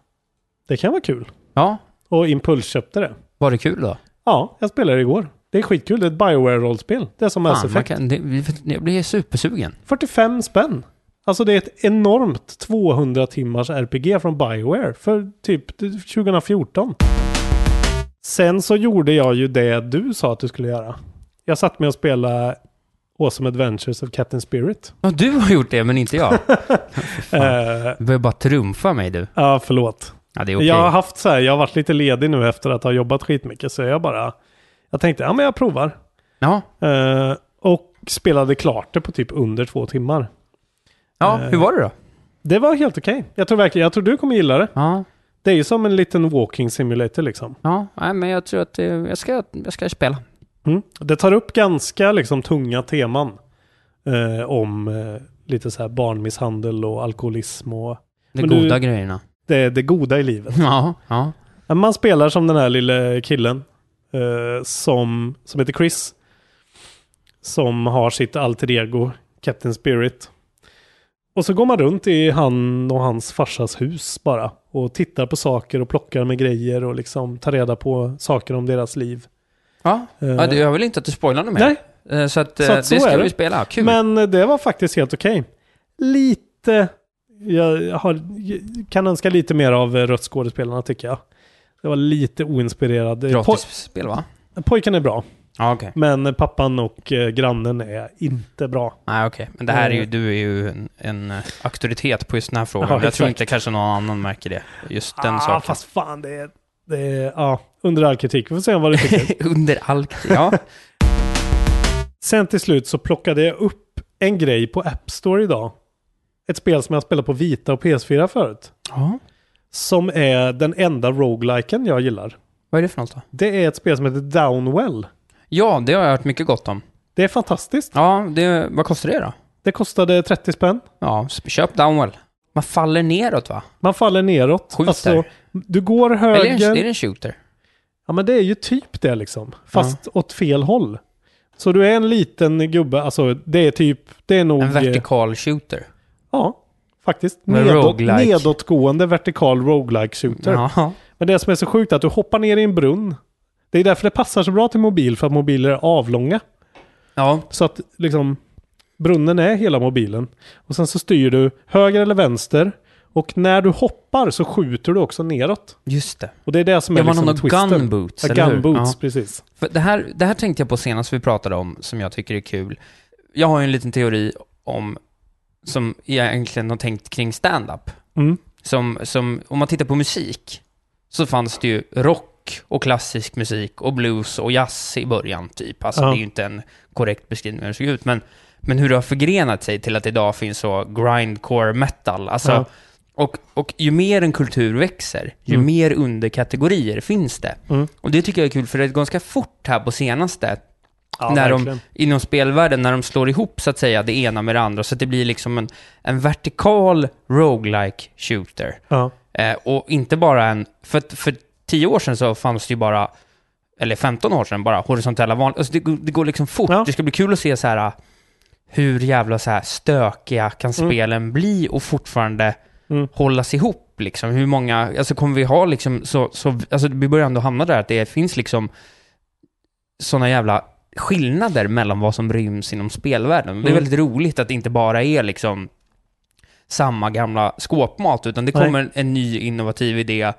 det kan vara kul. Ja, Och impulsköpte det. var det kul då? Ja, jag spelade det igår. Det är skitkul, det är ett Bioware-rollspel. Det är som Mass Effect. kan, det, jag blir supersugen. 45 spänn. Alltså det är ett enormt 200 timmars RPG från Bioware för typ 2014. Sen så gjorde jag ju det du sa att du skulle göra. Jag satt med och spelade Awesome Adventures of Captain Spirit. Ja, du har gjort det, men inte jag. Du börjar bara trumfa mig du. ja, förlåt. Ja, det är okej. Jag har haft så här, jag har varit lite ledig nu efter att ha jobbat skitmycket så jag bara, jag tänkte, ja men jag provar. Ja, Eh, och spelade klart det på typ under två timmar. Ja Eh. hur var det då? Det var helt okej. Jag tror verkligen, jag tror du kommer gilla det. Ja, Det är ju som en liten walking simulator liksom. ja, nej, men jag tror att det, jag, ska, jag ska spela. Mm. Det tar upp ganska liksom tunga teman. Eh, om eh, lite så här barnmisshandel och alkoholism och De Men du- goda grejerna. det, det goda i livet. Ja, ja. Men Man spelar som den här lille killen eh, som, som heter Chris. Som har sitt alter ego, Captain Spirit. Och så går man runt i han och hans farsas hus bara. Och tittar på saker och plockar med grejer och liksom tar reda på saker om deras liv. Ja, Eh, ja det, jag vill inte att du spoilar något mer. Nej, Eh, Så att, Så eh, att så det ska vi det. spela. Kul. men det var faktiskt helt okej. Lite, jag har, kan önska lite mer av rött skådespelarna tycker jag. Det var lite oinspirerad. Gratis spel va? Poj- pojken är bra. Ja, okej. Men pappan och eh, grannen är inte bra. Nej, okej. Men det här är ju, Eh. du är ju en, en eh, auktoritet på just den här frågan. Ja, jag tror inte kanske någon annan märker det. Just den ah, saken. fast fan det är, det är, ja, under all kritik. Vi får se vad du tycker. Under all Ja. Sen till slut så plockade jag upp en grej på App Store idag. Ett spel som jag spelat på Vita och PS4 förut. ja. Som är den enda rogueliken jag gillar. Vad är det för något då? Det är ett spel som heter Downwell. Ja, det har jag hört mycket gott om. Det är fantastiskt. Ja, det, vad kostar det då? Det kostade 30 spänn. Ja, köp Downwell. Man faller neråt va? Man faller neråt. Skjuter. Alltså, du går Eller är höger. det en, är det en shooter? Ja men det är ju typ det liksom. Fast åt fel håll. Så du är en liten gubbe, alltså det är typ, det är nog... En eh, vertikal shooter? Ja, faktiskt. Men Nedåt, roguelike. Nedåtgående vertikal roguelike shooter. Ja. Men det som är så sjukt är att du hoppar ner i en brunn. Det är därför det passar så bra till mobil, för att mobiler är avlånga. Ja, Så att liksom brunnen är hela mobilen. Och sen så styr du höger eller vänster. Och när du hoppar så skjuter du också neråt. just det. Och det är det som är Det var liksom någon twisten. gunboots, Ja, gunboots, Ja. precis. För det, här, det här tänkte jag på senast vi pratade om, som jag tycker är kul. Jag har ju en liten teori om, som jag egentligen har tänkt kring stand-up. Mm. Som, som, om man tittar på musik, så fanns det ju rock och klassisk musik och blues och jazz i början, typ. Alltså Ja. det är ju inte en korrekt beskrivning av hur det såg ut, men, men hur det har förgrenat sig till att idag finns så grindcore metal. Alltså, Ja. och, och ju mer en kultur växer, ju Mm. mer underkategorier finns det. Mm. Och det tycker jag är kul, för det är ganska fort här på senaste Ja, när de, inom spelvärlden, när de slår ihop så att säga det ena med det andra, så att det blir liksom en, en vertikal roguelike shooter. Ja. Eh, och inte bara en, för, för tio år sedan så fanns det ju bara, eller 15 år sedan, bara horisontella vanliga, alltså det, går- det går liksom fort. Ja. Det ska bli kul att se så här hur jävla så här stökiga kan spelen bli och fortfarande Mm. hållas ihop liksom. Hur många, alltså kommer vi ha liksom så, så alltså vi börjar ändå hamna där att det finns liksom sådana jävla skillnader mellan vad som ryms inom spelvärlden. Det är Mm. väldigt roligt att det inte bara är liksom samma gamla skåpmat, utan det Nej. kommer en ny innovativ idé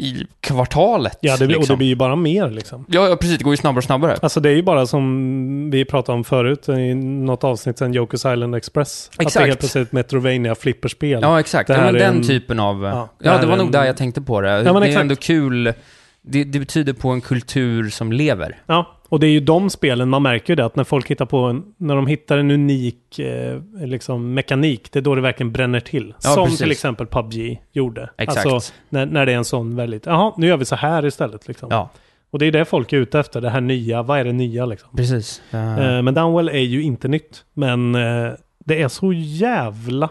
i kvartalet. Ja, det blir, och liksom. det blir ju bara mer liksom. Ja, ja, precis. Det går ju snabbare och snabbare. Alltså det är ju bara som vi pratade om förut i något avsnitt sen, Jokers Island Express. Att det är Exakt. helt plötsligt ett Metrovania flipperspel. Ja, exakt. Ja, men är den en- typen av... Ja, Ja, det här det var är nog en- där jag tänkte på det. men det är exakt. ändå kul. Det, det betyder på en kultur som lever. Ja, och det är ju de spelen, man märker ju det att när folk hittar på en, när de hittar en unik eh, liksom mekanik, det är då det verkligen bränner till. Ja, som precis. till exempel PubG gjorde. Exakt. Alltså när, när det är en sån väldigt, jaha, nu gör vi så här istället liksom. Ja, Och det är det folk är ute efter, det här nya, vad är det nya liksom? precis. Uh, Eh, men Downwell är ju inte nytt, men eh, det är så jävla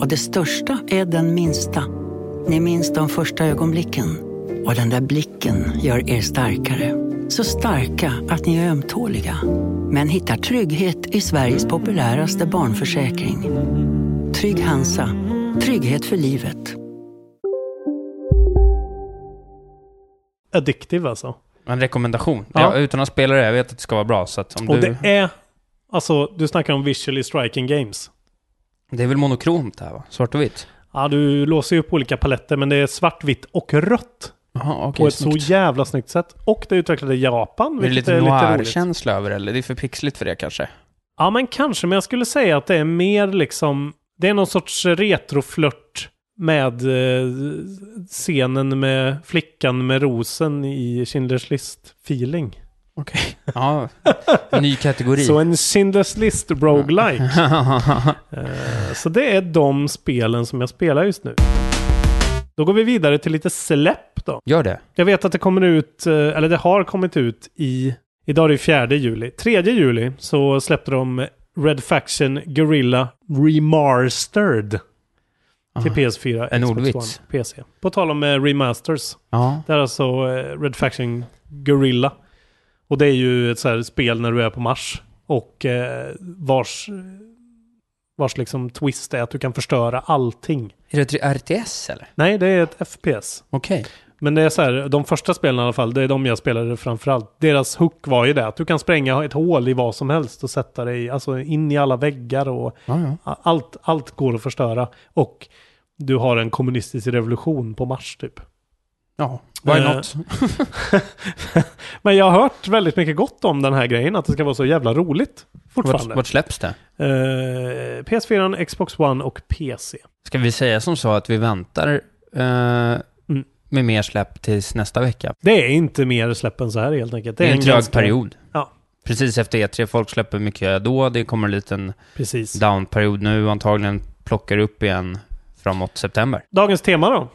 Och det största är den minsta. Ni minns de första ögonblicken. Och den där blicken gör er starkare. Så starka att ni är ömtåliga. Men hittar trygghet i Sveriges populäraste barnförsäkring. Trygg Hansa. Trygghet för livet. addictive alltså. en rekommendation. Ja. Ja. utan att spela det, jag vet att det ska vara bra. Så att om Och du... det är, alltså du snackar om visually striking games. Det är väl monokromt det här va? Svart och vitt? Ja, du låser ju upp olika paletter, men det är svart, vitt och rött. Jaha, okej. på ett snyggt. så jävla snyggt sätt. Och det är utvecklade Japan, Är det vilket lite är lite roligt. noir-känsla över det, eller? Det är för pixligt för det kanske? Ja, men kanske. Men jag skulle säga att det är mer liksom... Det är någon sorts retroflört med eh, scenen med flickan med rosen i Schindler's list-feeling. Okej. Ja, en ny kategori. Så en Schindler's list roguelike. Eh, så det är de spelen som jag spelar just nu. Då går vi vidare till lite släpp då. Gör det. Jag vet att det kommer ut, eh, eller det har kommit ut i, idag är det 4 juli. 3 juli så släppte de Red Faction Guerrilla Remastered till Ah, PS4, en Xbox ordvits. One, PC. På tal om eh, remasters. Ja. Det är alltså Red Faction Guerrilla. Och det är ju ett så här spel när du är på Mars. Och eh, vars, vars liksom twist är att du kan förstöra allting. Är det ett RTS eller? Nej, det är ett FPS. Okej. Men det är så här, de första spelen i alla fall, det är de jag spelade framförallt. Deras hook var ju det, att du kan spränga ett hål i vad som helst och sätta dig alltså in i alla väggar och Ja, ja. allt, allt går att förstöra. Och du har en kommunistisk revolution på Mars typ. Ja, why Eh, not? Men jag har hört väldigt mycket gott om den här grejen, att det ska vara så jävla roligt Vart, fortfarande. vart släpps det? Eh, PS4, Xbox One och PC. Ska vi säga som så att vi väntar eh, Mm. med mer släpp tills nästa vecka? Det är inte mer släpp än så här helt enkelt. Det är en trög ganska- period. Ja. Precis efter E3, folk släpper mycket då, det kommer en liten down-period nu, antagligen plockar upp igen framåt september. Dagens tema då?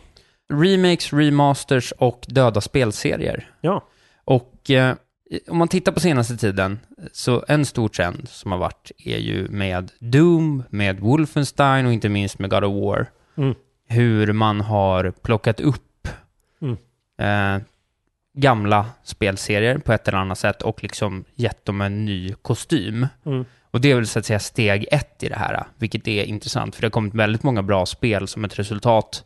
Remakes, remasters och döda spelserier. Ja. Och eh, om man tittar på senaste tiden, så en stor trend som har varit är ju med Doom, med Wolfenstein och inte minst med God of War. Mm. Hur man har plockat upp Mm. eh, gamla spelserier på ett eller annat sätt och liksom gett dem en ny kostym. Mm. Och det är väl så att säga steg ett i det här, vilket är intressant, för det har kommit väldigt många bra spel som ett resultat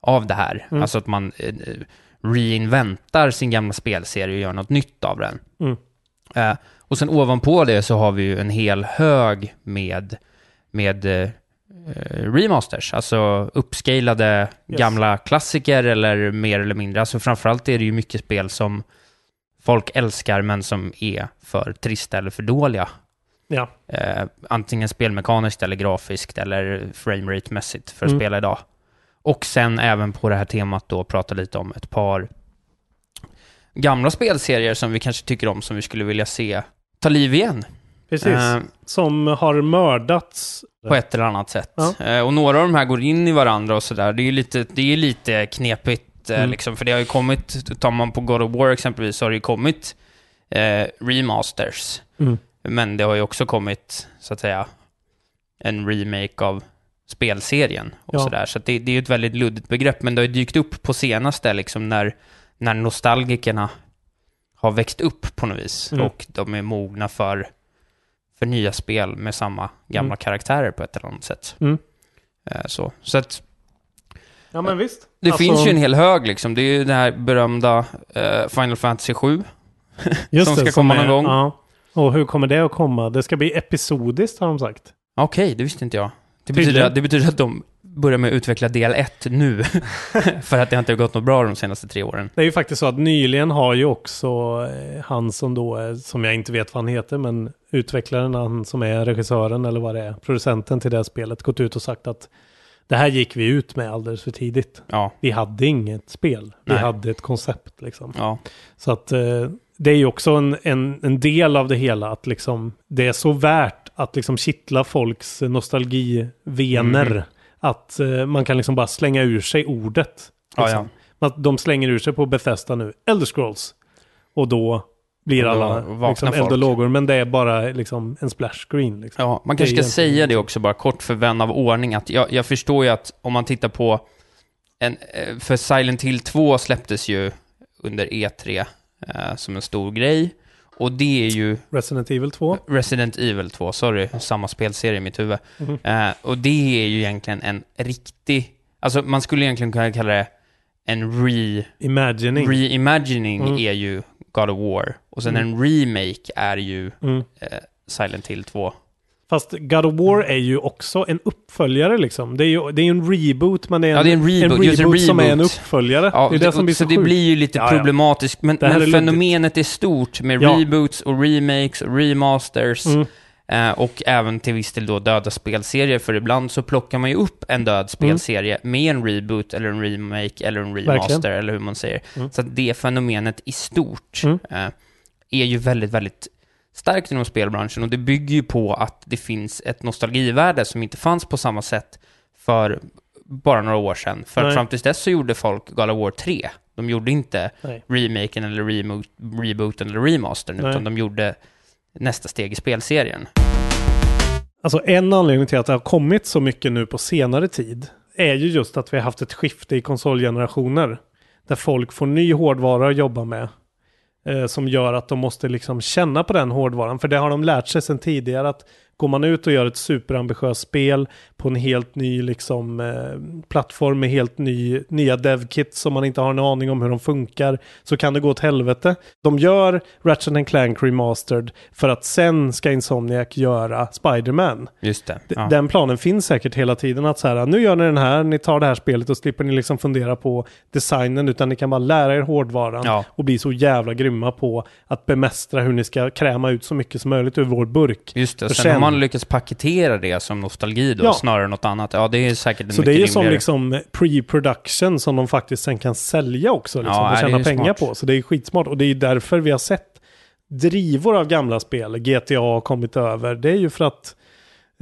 av det här. Mm. Alltså att man eh, reinventar sin gamla spelserie och gör något nytt av den. Mm. Eh, och sen ovanpå det så har vi ju en hel hög med, med eh, eh, remasters, alltså uppscalade Yes. gamla klassiker eller mer eller mindre. Alltså framförallt är det ju mycket spel som folk älskar men som är för trista eller för dåliga. Ja. Eh, antingen spelmekaniskt eller grafiskt eller framerate-mässigt för att Mm. spela idag. Och sen även på det här temat då prata lite om ett par gamla spelserier som vi kanske tycker om som vi skulle vilja se ta liv igen. Precis. Eh, Som har mördats. på ett eller annat sätt. Ja. Eh, och några av de här går in i varandra och sådär. Det är ju lite, det är lite knepigt, eh, Mm. liksom, för det har ju kommit, tar man på God of War exempelvis, så har det ju kommit eh, remasters. Mm. Men det har ju också kommit, så att säga, en remake av spelserien och Ja. sådär. Så det, det är ju ett väldigt luddigt begrepp, men det har ju dykt upp på senaste, liksom när, när nostalgikerna har växt upp på något vis Mm. och de är mogna för, för nya spel med samma gamla Mm. karaktärer på ett eller annat sätt. Mm. Eh, Så, så att Ja men visst. det Alltså, finns ju en hel hög liksom. Det är ju det här berömda eh, Final Fantasy 7 just som det, ska komma är- någon gång. Ja. Och hur kommer det att komma? Det ska bli episodiskt har de sagt. Okej, det visste inte jag. Det betyder, att- det betyder att de börjar med att utveckla del 1 nu. för att det inte har gått något bra de senaste tre åren. Det är ju faktiskt så att nyligen har ju också eh, han som då som jag inte vet vad han heter, men utvecklaren, han som är regissören eller vad det är, producenten till det här spelet, gått ut och sagt att det här gick vi ut med alldeles för tidigt. Ja, Vi hade inget spel, vi Nej. hade ett koncept liksom. ja, Så att eh, det är ju också en, en, en del av det hela att liksom det är så värt att liksom kittla folks nostalgivener. Mhm. Att eh, man kan liksom bara slänga ur sig ordet. Ja, Liksom. Att de slänger ur sig på Bethesda nu, Elder Scrolls. Och då blir Och då alla liksom, eld och lågor. Men det är bara liksom en splash screen. Liksom. ja. Man kanske ska egentligen säga det så. också bara kort för vän av ordning. Att jag, jag förstår ju att om man tittar på en, eh, för Silent Hill 2 släpptes ju under E3 eh, som en stor grej. Och det är ju Resident Evil 2. Resident Evil 2, sorry, samma spelserie i mitt huvud. Mhm. Eh, och det är ju egentligen en riktig, alltså man skulle egentligen kunna kalla det en re, Imagining. reimagining Mm. är ju God of War. Och sen Mm. en remake är ju Mm. eh, Silent Hill 2. Fast God of War är ju också en uppföljare liksom. Det är ju det är en reboot men det är en, Ja, det är en reboot, just en som är en reboot. uppföljare. Ja, det är det som blir så, så det blir ju lite Ja, problematiskt, men, Det men är fenomenet är stort med reboots och remakes och remasters. Mm. Eh, och även till viss del då döda spelserier, för ibland så plockar man ju upp en död spelserie med en reboot eller en remake eller en remaster Verkligen. eller hur man säger. Mm. Så att det fenomenet i stort Mm. eh, är ju väldigt, väldigt starkt inom spelbranschen och det bygger ju på att det finns ett nostalgivärde som inte fanns på samma sätt för bara några år sedan. För Nej. fram tills dess så gjorde folk God of War 3. De gjorde inte Nej. remaken eller remo- rebooten eller remastern, Nej. utan de gjorde nästa steg i spelserien. Alltså en anledning till att det har kommit så mycket nu på senare tid är ju just att vi har haft ett skifte i konsolgenerationer. Där folk får ny hårdvara att jobba med. Eh, som gör att de måste liksom känna på den hårdvaran. För det har de lärt sig sedan tidigare att går man ut och gör ett superambitiöst spel på en helt ny liksom, eh, plattform med helt ny, nya devkits som man inte har en aning om hur de funkar så kan det gå åt helvete. De gör Ratchet Clank Remastered för att sen ska Insomniac göra Spider-Man. Just det. Ja. Den planen finns säkert hela tiden att så här, nu gör ni den här, ni tar det här spelet och slipper ni liksom fundera på designen utan ni kan bara lära er hårdvaran Ja. och bli så jävla grymma på att bemästra hur ni ska kräma ut så mycket som möjligt ur vår burk. Just det, man lyckats paketera det som nostalgi då, Ja. snarare än något annat. Ja, det är säkert Så det är ju som liksom pre-production som de faktiskt sen kan sälja också liksom, Ja, och tjäna ju pengar smart. på. Så det är skitsmart och det är därför vi har sett drivor av gamla spel. GTA har kommit över. Det är ju för att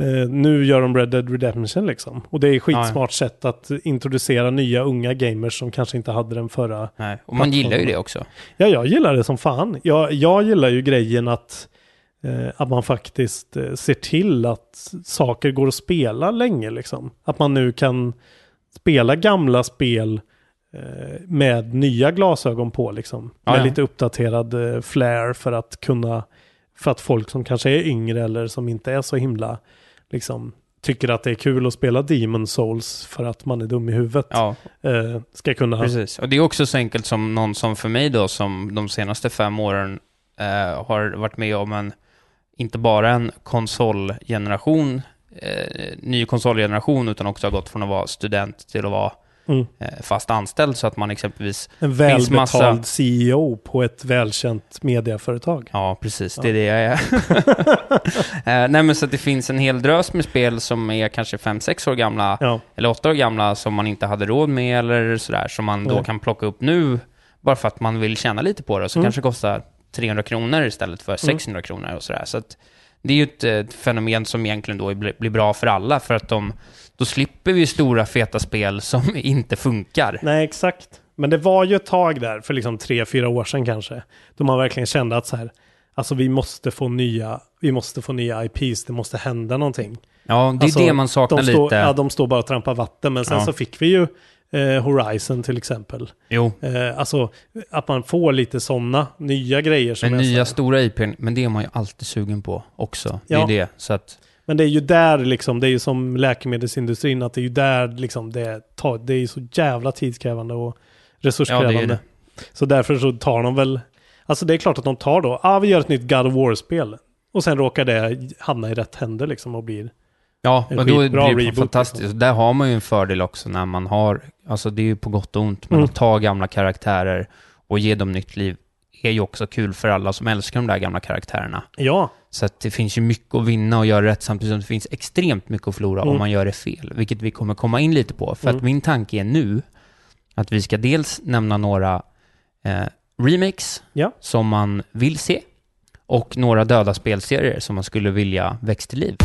eh, nu gör de Red Dead Redemption liksom. Och det är skitsmart sätt att introducera nya unga gamers som kanske inte hade den förra. Nej, och man gillar ju det också. Ja, jag gillar det som fan. Jag, jag gillar ju grejen att, att man faktiskt eh, ser till att saker går att spela länge liksom. Att man nu kan spela gamla spel eh, med nya glasögon på liksom. Med ja. lite uppdaterad eh, flair för att kunna, för att folk som kanske är yngre eller som inte är så himla, liksom, tycker att det är kul att spela Demon Souls för att man är dum i huvudet. Ja, Eh, ska kunna... precis. Och det är också så enkelt som någon som för mig då, som de senaste fem åren eh, har varit med om en, inte bara en konsolgeneration eh, ny konsolgeneration utan också har gått från att vara student till att vara Mm. eh, fast anställd så att man exempelvis... En finns välbetald massa- CEO på ett välkänt mediaföretag. Ja, precis. Det är det jag är. eh, nej, men så att det finns en hel drös med spel som är kanske 5-6 år gamla, Ja. eller 8 år gamla, som man inte hade råd med eller sådär, som man då Nej. kan plocka upp nu, bara för att man vill tjäna lite på det, så Mm. kanske det kostar 300 kronor istället för 600 kronor och sådär. Så att det är ju ett, eh, fenomen som egentligen då blir, blir bra för alla, för att de, då slipper vi stora feta spel som inte funkar. Nej, exakt. Men det var ju ett tag där, för liksom tre, fyra år sedan kanske, då man verkligen kände att så här, alltså vi måste få nya, vi måste få nya IPs, det måste hända någonting. Ja, det är Alltså, det man saknar de står, lite. Ja, de står bara och trampar vatten, men sen Ja. så fick vi ju eh, Horizon till exempel. Jo. Eh, alltså att man får lite sådana nya grejer som Men nya stora IPn, men det är man ju alltid sugen på också. Det Ja. är det. Så att, Men det är ju där liksom, det är ju som läkemedelsindustrin, att det är ju där liksom det tar, det är ju så jävla tidskrävande och resurskrävande. Ja, det det. Så därför så tar de väl, alltså det är klart att de tar då, ah, vi gör ett nytt God of War-spel. Och sen råkar det hamna i rätt händer liksom och blir ja, en men då blir det reboot, fantastiskt. liksom. Där har man ju en fördel också när man har, alltså det är ju på gott och ont, men Mm. att ta gamla karaktärer och ge dem nytt liv är ju också kul för alla som älskar de där gamla karaktärerna. Ja, Så att det finns ju mycket att vinna och göra rätt samtidigt som det finns extremt mycket att förlora Mm. om man gör det fel, vilket vi kommer komma in lite på. För Mm. att min tanke är nu att vi ska dels nämna några eh, remakes Ja. som man vill se och några döda spelserier som man skulle vilja väcka till liv.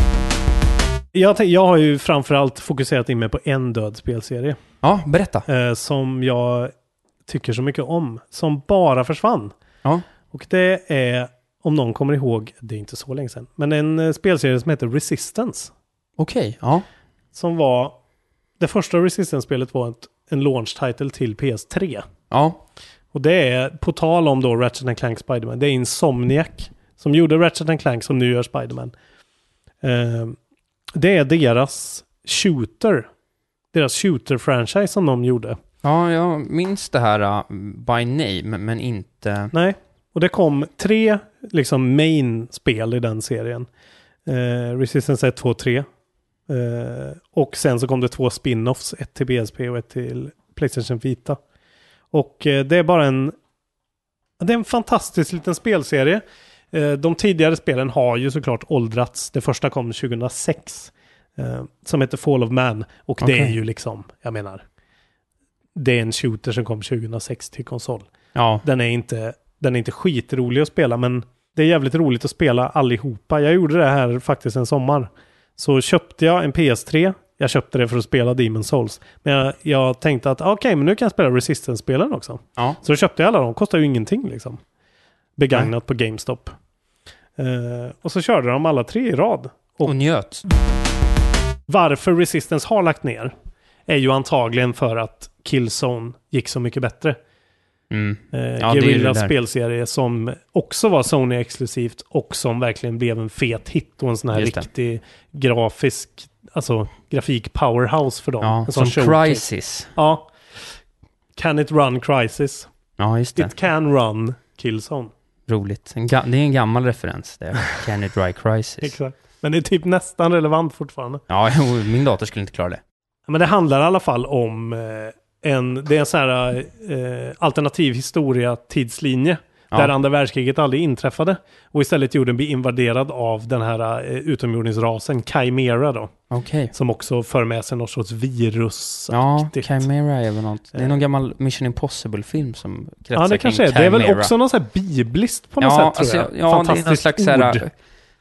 Jag, jag har ju framförallt fokuserat in mig på en död spelserie. Ja, berätta. Eh, som jag tycker så mycket om. Som bara försvann. Ja. Och det är, om någon kommer ihåg, det är inte så länge sedan, men en eh, spelserie som heter Resistance. Okej, ja. Som var, det första Resistance-spelet var ett, en launch title till PS3. Ja, Och det är, på tal om då Ratchet Clank Spiderman, det är Insomniac som gjorde Ratchet Clank som nu gör Spiderman. Eh, det är deras shooter, deras shooter-franchise som de gjorde. ja jag minns det här uh, by name, men inte... Nej, och det kom tre liksom main-spel i den serien. Eh, Resistance 1, 2, 3. Eh, och sen så kom det två spin-offs, ett till BSP och ett till Playstation Vita. Och eh, det är bara en... Det är en fantastisk liten spelserie. Eh, de tidigare spelen har ju såklart åldrats. Det första kom 2006. Eh, som heter Fall of Man. Och det Okej. är ju liksom, jag menar... Det är en shooter som kom 2006 till konsol. Ja, Den är inte, den är inte skitrolig att spela, men det är jävligt roligt att spela allihopa. Jag gjorde det här faktiskt en sommar. Så köpte jag en PS3. Jag köpte det för att spela Demon Souls. Men jag, jag tänkte att okej, men nu kan jag spela Resistance-spelen också. ja. Så då köpte jag alla dem. Kostar ju ingenting liksom. Begagnat på GameStop. Eh, och så körde de alla tre i rad. Och Och njöt. varför Resistance har lagt ner är ju antagligen för att Killzone gick så mycket bättre. Mm. Eh, det är ju Guerrillas det spelserie som också var Sony-exklusivt och som verkligen blev en fet hit och en sån här Just det. riktig grafisk, alltså grafik-powerhouse för dem. Ja, som showcase. Crisis. Ja. Can it run Crisis? Ja, just det. It can run Killzone. Roligt. Det är en gammal referens det. Can it dry crisis. Exakt. Men det är typ nästan relevant fortfarande. Ja, min dator skulle inte klara det. Men det handlar i alla fall om eh, en, det är en sån här eh, alternativ historia tidslinje. Ja. Där andra världskriget aldrig inträffade. Och istället jorden blir invaderad av den här eh, utomjordingsrasen, Chimera då. Okej. Som också för med sig något sorts virus. Ja, Chimera är väl något. Det är Eh. någon gammal Mission Impossible-film som kretsar Ja, det kring kanske är. Det är väl Chimera. också någon sån här bibliskt på något ja, sätt tror jag. alltså, Ja, det är någon Fantastiskt slags ord. här,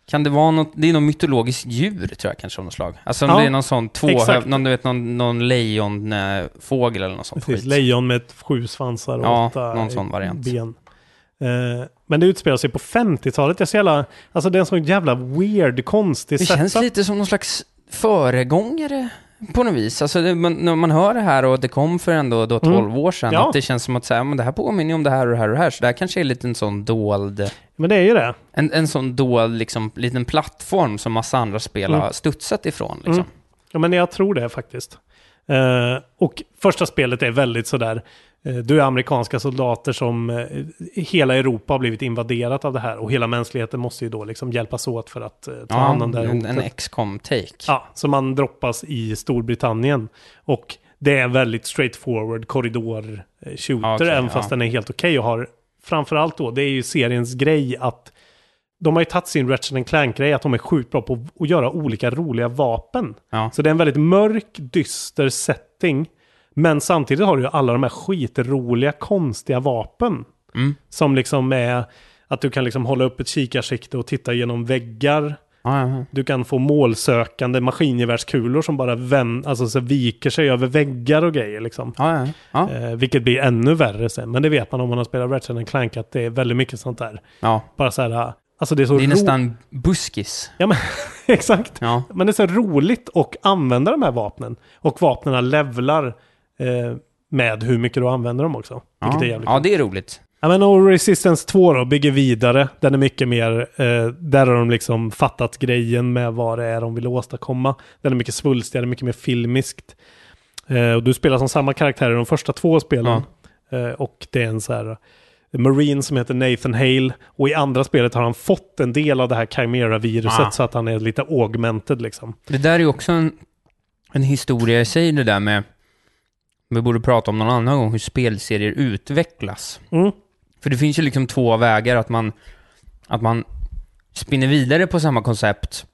Kan det vara något, det är något mytologiskt djur tror jag kanske av något slag. Alltså om Ja, det är någon sån tvåhöv, någon, du vet, någon, någon lejonfågel eller något sånt Precis, skit. lejon med sju svansar och Ja, åtta någon sån variant. ben. Eh, men det utspelar sig på 50-talet. Jag ser jävla, alltså det är en sån jävla weird, konstig Det känns setup. lite som någon slags föregångare på något vis. Alltså det, man, när man hör det här och det kom för ändå då 12 Mm. år sedan, Ja. att det känns som att säga, men det här påminner om det här och det här och det här, så det här kanske är lite en sån dold, Men det är ju det. en, en sån dold liksom, liten plattform som massa andra spel Mm. har studsat ifrån liksom. Mm. Ja, men jag tror det faktiskt. Eh, och första spelet är väldigt sådär du är amerikanska soldater som eh, hela Europa har blivit invaderat av det här och hela mänskligheten måste ju då liksom hjälpas åt för att eh, ta Ja, hand om det här en, en XCOM-take. Ja, så man droppas i Storbritannien. Och det är en väldigt straightforward korridor-shooter, Okej, även ja. fast den är helt okej och har framförallt då, det är ju seriens grej att de har ju tagit sin Ratchet Clank-grej, att de är sjukt bra på att göra olika roliga vapen. Ja. Så det är en väldigt mörk, dyster setting. Men samtidigt har du ju alla de här skitroliga, konstiga vapen. Mm. Som liksom är att du kan liksom hålla upp ett kikarsikte och titta genom väggar. Ja. Du kan få målsökande maskingevärskulor som bara vän, alltså så viker sig över väggar och grejer liksom. Ja. Eh, vilket blir ännu värre sen. Men det vet man om man har spelat Ratchet Clank att det är väldigt mycket sånt där. ja. Bara så här, alltså det är så Det är nästan buskis. Ja men exakt. Ja. Men det är så roligt att använda de här vapnen. Och vapnen levlar eh, med hur mycket du använder dem också. Vilket Ja. är jävligt ja, det är roligt. Ja men och Resistance 2 då bygger vidare. Den är mycket mer, eh, där har de liksom fattat grejen med vad det är de vill åstadkomma. Den är mycket svulstigare, mycket mer filmiskt. Eh, och du spelar som samma karaktär i de första två spelen. Eh, och det är en så här Marine som heter Nathan Hale. Och i andra spelet har han fått en del av det här Chimera-viruset Ah. så att han är lite augmented liksom. Det där är ju också en, en historia i sig, det där med... Vi borde prata om någon annan gång hur spelserier utvecklas. Mm. För det finns ju liksom två vägar, att man, att man spinner vidare på samma koncept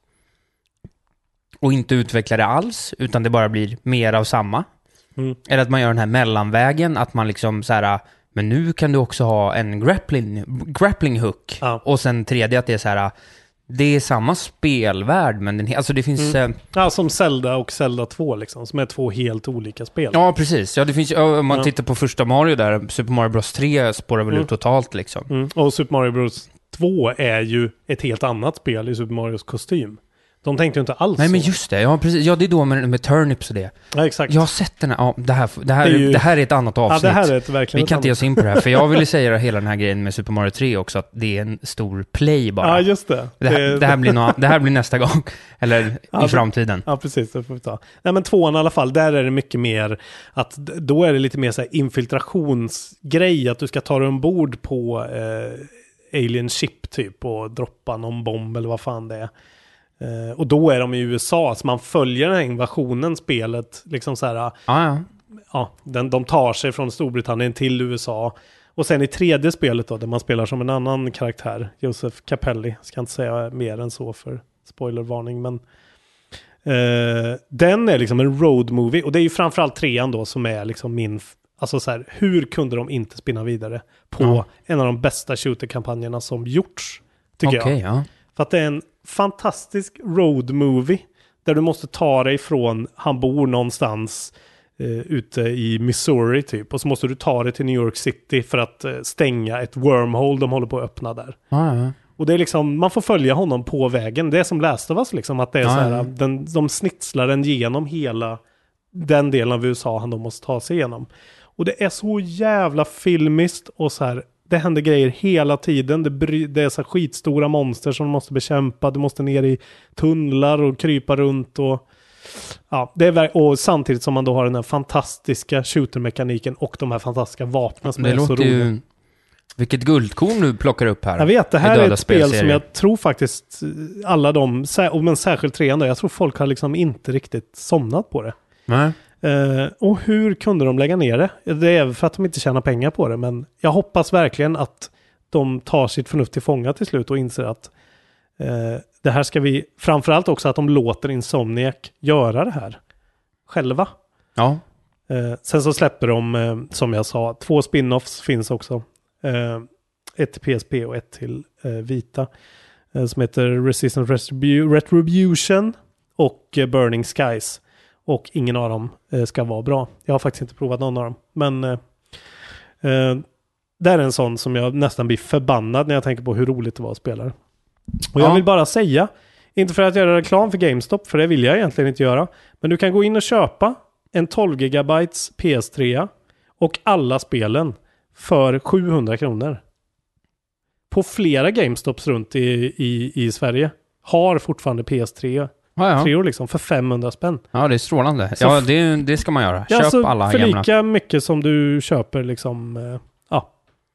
och inte utvecklar det alls, utan det bara blir mer av samma. Mm. Eller att man gör den här mellanvägen, att man liksom så här, men nu kan du också ha en grappling, grappling hook. Ja. Och sen tredje att det är så här, det är samma spelvärld, men den, alltså det finns... Mm. eh, Ja, som Zelda och Zelda 2 liksom. Som är två helt olika spel. Ja, precis. Ja, det finns om man Ja. tittar på första Mario där, Super Mario Bros 3 spårar väl Mm. ut totalt liksom. Mm. Och Super Mario Bros 2 är ju ett helt annat spel i Super Marios kostym. De tänkte ju inte alls Nej, men just det. Ja, precis. Ja, det är då med, med turnips och det. Ja, exakt. Jag har sett den här. Ja, det här, det här, Det det är ju- här är ett annat ja, avsnitt. det här är ett, verkligen Vi ett kan inte ge oss in på det här, för jag ville säga hela den här grejen med Super Mario 3 också, att det är en stor play bara. Ja, just det. det, här, det, här blir nå- det här blir nästa gång, eller Ja, i framtiden. Ja, precis. Det får vi ta. Nej, men tvåan i alla fall, där är det mycket mer att då är det lite mer så här infiltrationsgrej, att du ska ta dig ombord på eh, Alien Ship typ och droppa någon bomb eller vad fan det är. Eh, och då är de i USA, så man följer den här invasionen, spelet, liksom så här, Ja, ja. ja, den, de tar sig från Storbritannien till USA. Och sen i tredje spelet då, där man spelar som en annan karaktär, Joseph Capelli, ska inte säga mer än så för spoilervarning, men eh, den är liksom en road movie, och det är ju framförallt trean då som är liksom min, alltså så här, hur kunde de inte spinna vidare på Ja. en av de bästa shooterkampanjerna som gjorts, tycker Okej, jag. ja. För att det är en fantastisk road movie. Där du måste ta dig från, han bor någonstans eh, ute i Missouri typ. Och så måste du ta dig till New York City för att eh, stänga ett wormhole de håller på att öppna där. Ja. Och det är liksom, man får följa honom på vägen. Det är som Last of Us liksom, att det är Ja, så här, den, de snitslar den genom hela den delen av USA han då måste ta sig igenom. Och det är så jävla filmiskt och så här, det händer grejer hela tiden. Det, bry, det är så skitstora monster som du måste bekämpa. Du måste ner i tunnlar och krypa runt och Ja, det är, och samtidigt som man då har den här fantastiska shootermekaniken och de här fantastiska vapnen som Det är så låter roliga. ju... Vilket guldkorn du plockar upp här. Jag vet, det här är ett spel som jag tror faktiskt eh, alla de, men särskilt trean jag tror folk har liksom inte riktigt somnat på det. Nej. Eh, och hur kunde de lägga ner det? Det är för att de inte tjänar pengar på det, men jag hoppas verkligen att de tar sitt förnuft till fånga till slut och inser att eh, det här ska vi, framförallt också att de låter Insomniac göra det här själva. Ja. Eh, sen så släpper de, som jag sa, två spin-offs finns också. Ett till PSP och ett till Vita. Som heter Resistance Retribu- Retribution och Burning Skies. Och ingen av dem eh, ska vara bra. Jag har faktiskt inte provat någon av dem. Men eh, eh, det är en sån som jag nästan blir förbannad när jag tänker på hur roligt det var att spela. Och jag Ja. vill bara säga, inte för att göra reklam för GameStop, för det vill jag egentligen inte göra. Men du kan gå in och köpa en 12 GB PS3 och alla spelen för 700 kronor. På flera GameStops runt i, i, i Sverige har fortfarande PS3 Ja, ja. Tre år liksom, för 500 spänn. Ja, det är strålande. Så ja, det, det ska man göra. Köp alltså, alla för gamla. lika mycket som du köper liksom, eh, ja,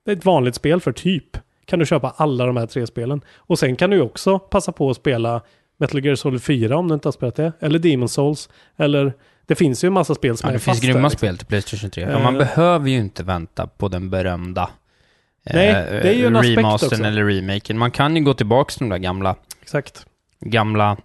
ett vanligt spel för typ, kan du köpa alla de här tre spelen. Och sen kan du också passa på att spela Metal Gear Solid 4 om du inte har spelat det, eller Demon Souls, eller det finns ju en massa spel som Ja, är det finns grymma där, liksom. spel till Playstation 3. Ja, man Eh. behöver ju inte vänta på den berömda Nej, det är ju en aspekt remastern också. eller remaken. Man kan ju gå tillbaka till de där gamla, Exakt. gamla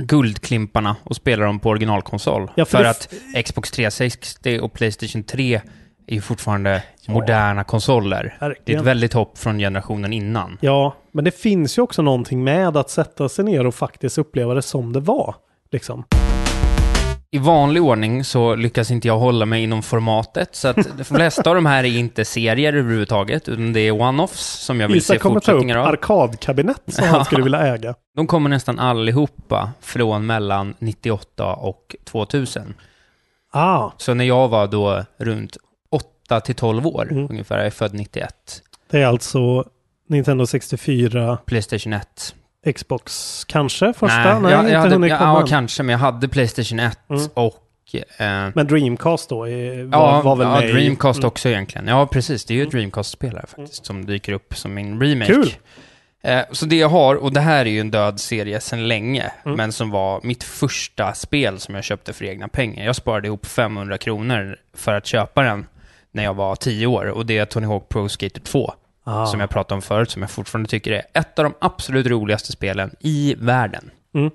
guldklimparna och spela dem på originalkonsol. Ja, för för att Xbox 360 och Playstation 3 är ju fortfarande moderna konsoler. Det är Verkligen. ett väldigt hopp från generationen innan. Ja, men det finns ju också någonting med att sätta sig ner och faktiskt uppleva det som det var. Liksom. I vanlig ordning så lyckas inte jag hålla mig inom formatet, så att de flesta av de här är inte serier överhuvudtaget, utan det är one-offs som jag vill Isak se kommer ta upp fortsättningar av. arkadkabinett som han skulle vilja äga. De kommer nästan allihopa från mellan 98 och 2000. Ah, Så när jag var då runt 8 till 12 år Mm. ungefär, jag är född 91, det är alltså Nintendo 64, Playstation 1. Xbox kanske första? Nej, Nej, jag, inte jag hade, hunnit ja, komma ja, än. kanske, men jag hade Playstation 1 Mm. och... Eh, Men Dreamcast då är, var, ja, var väl ja, med Dreamcast Mm. också egentligen. Ja, precis. Det är ju ett Dreamcast-spelare faktiskt, som dyker upp som en remake. Kul! Eh, så det jag har, och det här är ju en död serie sedan länge, Mm. men som var mitt första spel som jag köpte för egna pengar. Jag sparade ihop 500 kronor för att köpa den när jag var 10 år, och det är Tony Hawk Pro Skater 2. Ah. Som jag pratade om förut, som jag fortfarande tycker är ett av de absolut roligaste spelen i världen. Mm.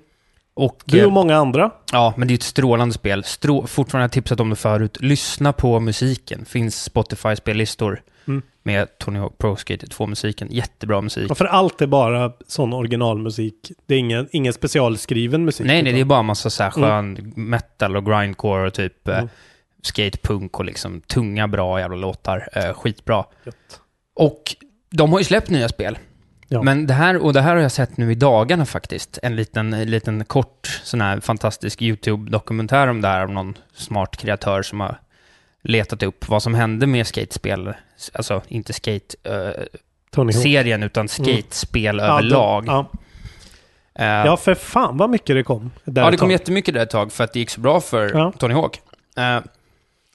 Och, Du eh, och många andra. Ja, men det är ett strålande spel. Strå fortfarande har jag tipsat om det förut. Lyssna på musiken. Finns Spotify-spellistor Mm. med Tony Hawk Pro Skater 2-musiken. Jättebra musik. Ja, för allt är bara sån originalmusik. Det är ingen, ingen specialskriven musik. Nej, nej, det är bara massa så här Mm. skön metal och grindcore och typ eh, Mm. skatepunk och liksom tunga, bra jävla låtar. Eh, skitbra. Gött. Och de har ju släppt nya spel. Ja. Men det här, och det här har jag sett nu i dagarna faktiskt. En liten, en liten kort sån här fantastisk YouTube-dokumentär om det här av någon smart kreatör som har letat upp vad som hände med skatespel. Alltså inte skate-serien, Tony Hawk. utan skatespel Ja, överlag. då- Ja. Eh, ja, för fan vad mycket det kom. Där Ja, det kom tag. jättemycket där ett tag för att det gick så bra för Ja. Tony Hawk. Eh,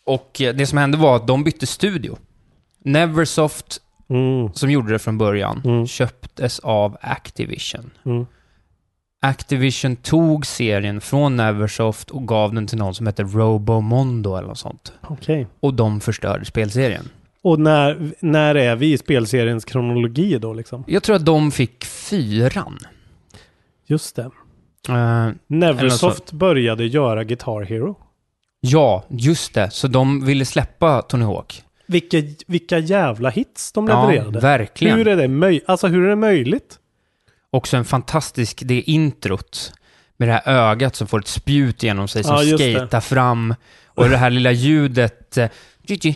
och eh, det som hände var att de bytte studio. Neversoft, Mm. som gjorde det från början, Mm. köptes av Activision. Mm. Activision tog serien från Neversoft och gav den till någon som heter Robomondo eller något sånt. Okej. Och de förstörde spelserien. Och när, när är vi i spelseriens kronologi då liksom? Jag tror att de fick fyran. Just det. Eh, Neversoft började göra Guitar Hero. ja, just det. Så de ville släppa Tony Hawk. Vilka, vilka jävla hits de Ja, levererade. verkligen. Hur är det, möj- alltså, hur är det möjligt? Också en fantastisk, det introt med det här ögat som får ett spjut genom sig som Ja, skejtar fram. Och det här lilla ljudet, eh, tji-tji,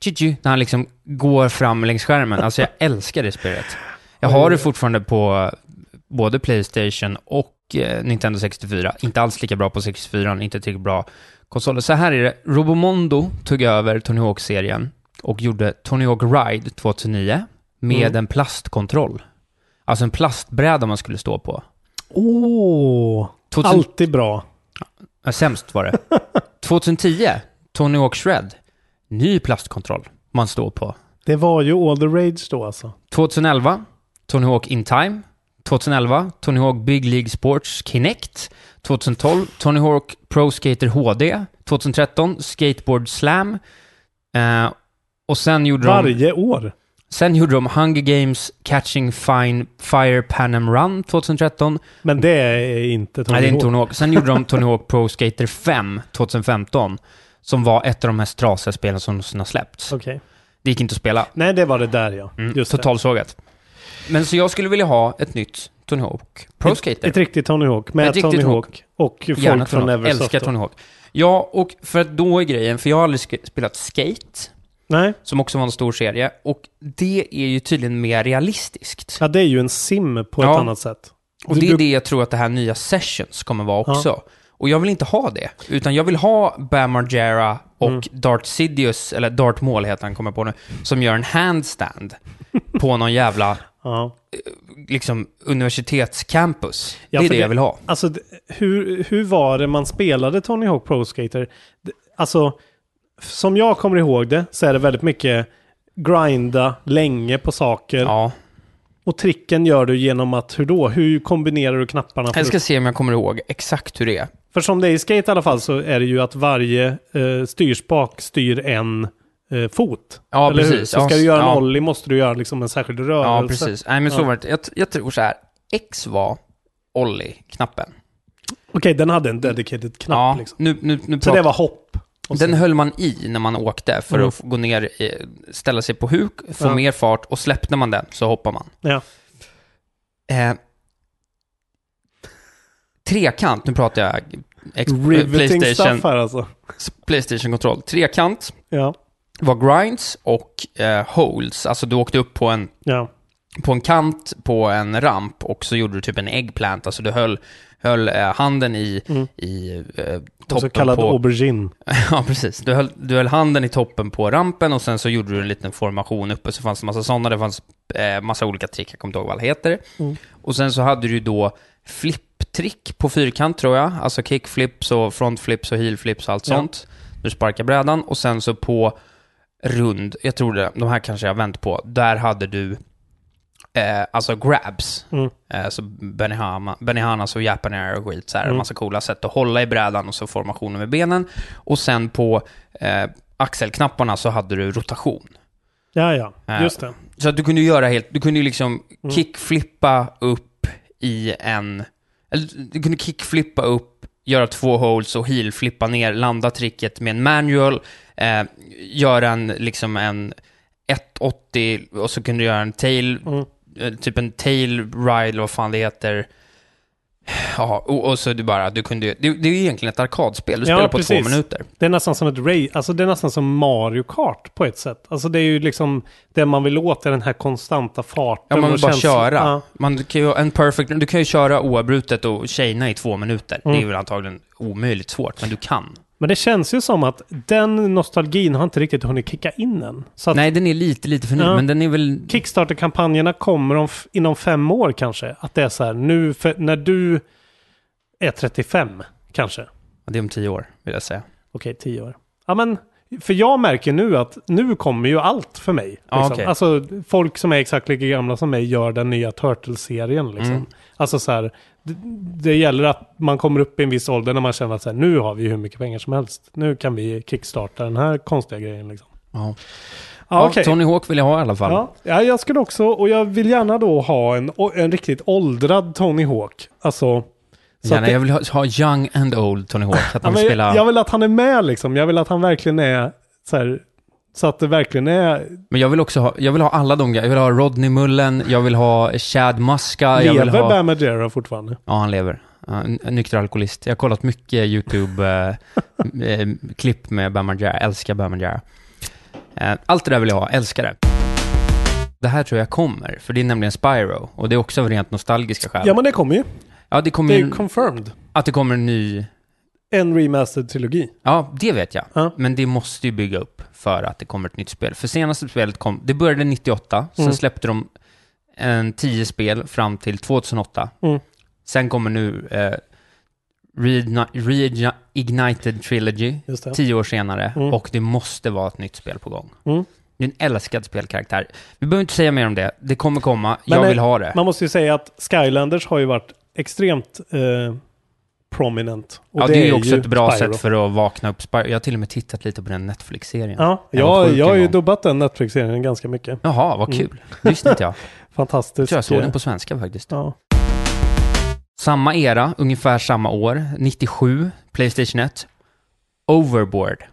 tji-tji, när han liksom går fram längs skärmen. Alltså jag älskar det spelet. Jag har det fortfarande på både Playstation och eh, Nintendo 64. Inte alls lika bra på 64, inte tillräckligt bra konsoler. Så här är det, Robomondo tog över Tony Hawk-serien och gjorde Tony Hawk Ride 2009 med Mm. en plastkontroll. Alltså en plastbräda man skulle stå på. Åh, 2000 alltid bra. Ja, sämst var det. 2010, Tony Hawk Shred. Ny plastkontroll man står på. Det var ju all the rage då alltså. 2011, Tony Hawk In Time. 2011, Tony Hawk Big League Sports Kinect. 2012, Tony Hawk Pro Skater HD. 2013, Skateboard Slam. Eh, och sen gjorde de... Varje år. Sen gjorde de Hunger Games Catching Fine Fire Pan Am Run 2013. Men det är inte Tony Nej, det är inte Hawk. Tony Hawk. Sen gjorde de Tony Hawk Pro Skater 5 2015. Som var ett av de mest trasiga spelen som någonsin har släppts. Okej. Det gick inte att spela. Nej, det var det där ja. Mm, Just totalsågat. Men så jag skulle vilja ha ett nytt Tony Hawk Pro Skater. Ett riktigt Tony Hawk med Ett Tony Hawk och folk Gärna från Hawk. Neversoft. Älskar. Tony Hawk. Ja, och för att då är grejen, för jag har aldrig spelat Skate, Nej, som också var en stor serie, och det är ju tydligen mer realistiskt. ja, det är ju en sim på Ja. ett annat sätt. Och det är det jag tror att det här nya Sessions kommer vara Ja. också. Och jag vill inte ha det, utan jag vill ha Bam Margera och Mm. Darth Sidious, eller Darth Maul heter han, kommer på nu, som gör en handstand på någon jävla Ja. liksom universitetscampus. Ja, det är för det jag vill ha. Alltså, hur, hur var det man spelade Tony Hawk Pro Skater? Alltså, som jag kommer ihåg det så är det väldigt mycket grinda länge på saker. Ja. Och tricken gör du genom att, hur då? Hur kombinerar du knapparna? Jag ska se om jag kommer ihåg exakt hur det är. för som det är i Skate i alla fall så är det ju att varje eh, styrspak styr en eh, fot. Ja, Eller hur? precis. Så Ja, ska du göra en ja. ollie måste du göra liksom en särskild rörelse. Ja, precis. Nej, men så var det. Jag, jag tror så här. X var Ollie-knappen. Okej, den hade en dedicated knapp Ja, liksom. nu, nu, nu Så det var hopp. Den så- höll man i när man åkte för Mm. att gå ner, ställa sig på huk, få Ja. mer fart och släppte man den så hoppar man. Ja. Eh, trekant, nu pratar jag Playstation, här alltså. Playstation-kontroll. Trekant Ja. var grinds och eh, holds, alltså du åkte upp på en, Ja. På en kant på en ramp och så gjorde du typ en eggplant, alltså du höll, höll eh, handen i, Mm. i eh, toppen så kallad på... aubergine. Ja, precis. Du höll, du höll handen i toppen på rampen och sen så gjorde du en liten formation uppe, så fanns det massa sådana, det fanns eh, massa olika trick, jag kommer inte ihåg vad alla heter. Mm. Och sen så hade du ju då flipptrick på fyrkant tror jag, alltså kickflips och frontflips och heelflips och allt Ja. sånt. Du sparkar brädan och sen så på rund, jag tror det, de här kanske jag vänt på, där hade du eh, alltså grabs. Mm. Eh, så Benihana, Benihanas och Japan Air och skit, så här, Mm. en massa coola sätt att hålla i brädan och så formationer med benen. Och sen på eh, axelknapparna så hade du rotation. Ja, ja. Eh, Just det. Så att du kunde göra helt, du kunde ju liksom Mm. kickflippa upp i en, eller du kunde kickflippa upp, göra två holes och heelflippa ner, landa tricket med en manual, eh, göra en, liksom en 180 och så kunde du göra en tail, Mm. Eh, typ en tail ride eller vad fan det heter. Ja, och, och så du bara, du kunde ju- det, det är ju egentligen ett arkadspel, du Ja, spelar på precis. två minuter. Det är nästan som ett Ray, alltså det är nästan som Mario Kart på ett sätt. Alltså det är ju liksom det man vill åt är den här konstanta farten. Ja, man vill bara känslan. köra. Ja. Man kan ju, en perfect, du kan ju köra oavbrutet och chaina i två minuter. Mm. Det är väl antagligen omöjligt svårt, men du kan. Men det känns ju som att den nostalgin har inte riktigt hunnit kicka in än. Att Nej, den är lite, lite för ny, Ja. men den är väl... Kickstarter-kampanjerna kommer om, inom fem år kanske. Att det är så här, nu, för, när du är 35 kanske. Det är om tio år, vill jag säga. Okej, 10 år. Ja, men för jag märker nu att nu kommer ju allt för mig. Liksom. okej. Alltså folk som är exakt lika gamla som mig gör den nya Turtles-serien. Liksom. Mm. Alltså så här, det, det gäller att man kommer upp i en viss ålder när man känner att så här, nu har vi hur mycket pengar som helst. Nu kan vi kickstarta den här konstiga grejen. Liksom. Ja. Ja, okej. Tony Hawk vill jag ha i alla fall. Ja, ja, jag skulle också, och jag vill gärna då ha en, en riktigt åldrad Tony Hawk. Alltså... så Gärna, det- jag vill ha, ha young and old Tony Hawk. Att Ja, spelar... jag, jag vill att han är med liksom. Jag vill att han verkligen är så här, så att det verkligen är... Men jag vill också ha, jag vill ha alla de grejerna. Jag vill ha Rodney Mullen, jag vill ha Chad Muska, jag vill lever ha... Bam Margera fortfarande? Ja, han lever. En, nykter alkoholist. Jag har kollat mycket YouTube-klipp med Bam Margera. Älskar Bam Margera. Eh, allt det där vill jag ha. Älskar det. Det här tror jag kommer, för det är nämligen Spyro. Och det är också av rent nostalgiska skäl. Ja men det kommer ju. Ja, det kommer Det är ju confirmed. Att det kommer en ny... En remastered trilogi. Ja, det vet jag. Ja. Men det måste ju bygga upp för att det kommer ett nytt spel. För senaste spelet kom... Det började 98, sen Mm. släppte de en 10 spel fram till 2008. Mm. Sen kommer nu eh, Reigni- Reignited Trilogy, tio år senare, Mm. och det måste vara ett nytt spel på gång. Mm. Det är en älskad spelkaraktär. Vi behöver inte säga mer om det. Det kommer komma. Men, jag eh, vill ha det. Man måste ju säga att Skylanders har ju varit extremt eh, prominent. Och ja, det, är ju också ett bra Spyro. sätt för att vakna upp Spyro. Jag har till och med tittat lite på den Netflix-serien. Ja, Jag jag, har ju dubbat den Netflix-serien ganska mycket. Jaha, vad Mm. kul. Det visste inte jag. Fantastiskt. tror jag såg den på svenska faktiskt. Ja. Samma era, ungefär samma år, 97, Playstation 1. Overboard.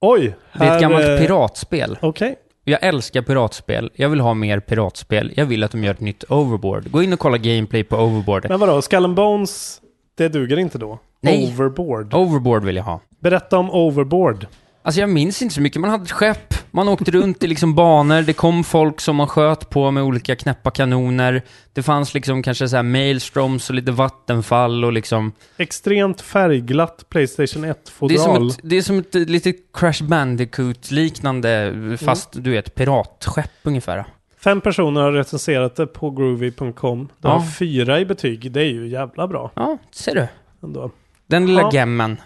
Oj! Det är ett gammalt eh, piratspel. Okej. Jag älskar piratspel. Jag vill ha mer piratspel. Jag vill att de gör ett nytt Overboard. Gå in och kolla gameplay på Overboard. Men vadå, Skull and Bones, det duger inte då? Nej. Overboard. Overboard vill jag ha. Berätta om Overboard. Alltså jag minns inte så mycket. Man hade ett skepp, man åkte runt i liksom banor, det kom folk som man sköt på med olika knäppa kanoner. Det fanns liksom kanske så här maelstroms och lite vattenfall och liksom... Extremt färgglatt Playstation Det är 1-fodral. som ett, det är som ett eh, lite Crash Bandicoot-liknande, fast du är ett piratskepp ungefär. Fem personer har recenserat det på groovy.com. Det har Ja. fyra i betyg. Det är ju jävla bra. Ja, ser du. Ändå. Den lilla Ja. gemmen.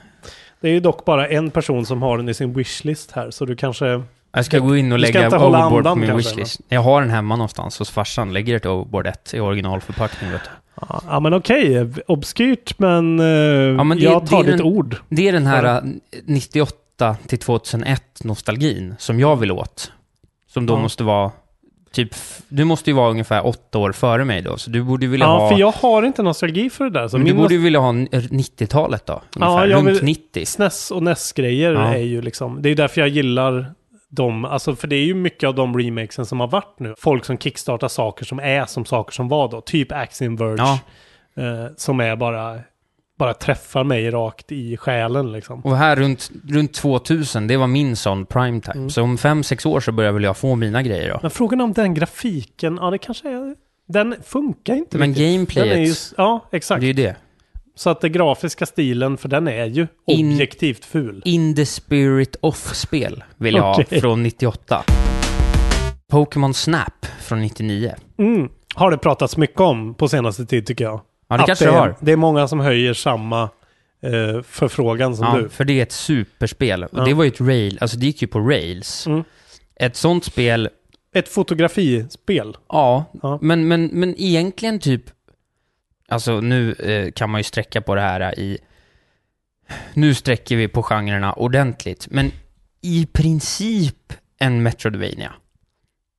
Det är ju dock bara en person som har den i sin wishlist här, så du kanske... Jag ska gå in och Du lägga overboard på min kanske, wishlist. Jag har den hemma någonstans hos farsan. Lägger ett overboard 1 i originalförpackning. Vet du. Ja, men okej, obskyrt men, eh, Ja, men det- jag tar det ditt ord. Det är den här Ja. eh, 98 till 2001 nostalgin som jag vill åt. Som då Ja. måste vara typ, du måste ju vara ungefär åtta år före mig då, så du borde vilja Ja, ha... för jag har inte nostalgi för det där. Så men du borde ju vilja ha n- 90-talet då, ungefär, jag runt vill- 90. SNES och NES-grejer Ja. är ju liksom, det är därför jag gillar dem, alltså för det är ju mycket av de remakesen som har varit nu. Folk som kickstartar saker som är som saker som var då, typ Axiom Verge. Ja. Eh, som är bara, bara träffar mig rakt i själen liksom. Och här runt, runt 2000, det var min sån primetime. Mm. Så om fem sex år så börjar väl jag få mina grejer då. Men frågan om den grafiken, ja det kanske är, den funkar inte Men riktigt. gameplayet- ju, ja, exakt. Det är ju det. Så att den grafiska stilen, för den är ju In- objektivt ful. In the spirit of-spel vill jag Okej. ha från 98. Pokémon Snap från 99. Mm. Har det pratats mycket om på senaste tid tycker jag. Ja, det Att kanske det det är, har. Det är många som höjer samma eh, förfrågan som Ja, du. för det är ett superspel. Och Ja. det var ju ett rail, alltså det gick ju på rails. Mm. Ett sånt spel, Ett fotografispel. ja, Ja. Men, men, men egentligen typ, alltså nu eh, kan man ju sträcka på det här i, nu sträcker vi på genrerna ordentligt, men i princip en Metroidvania.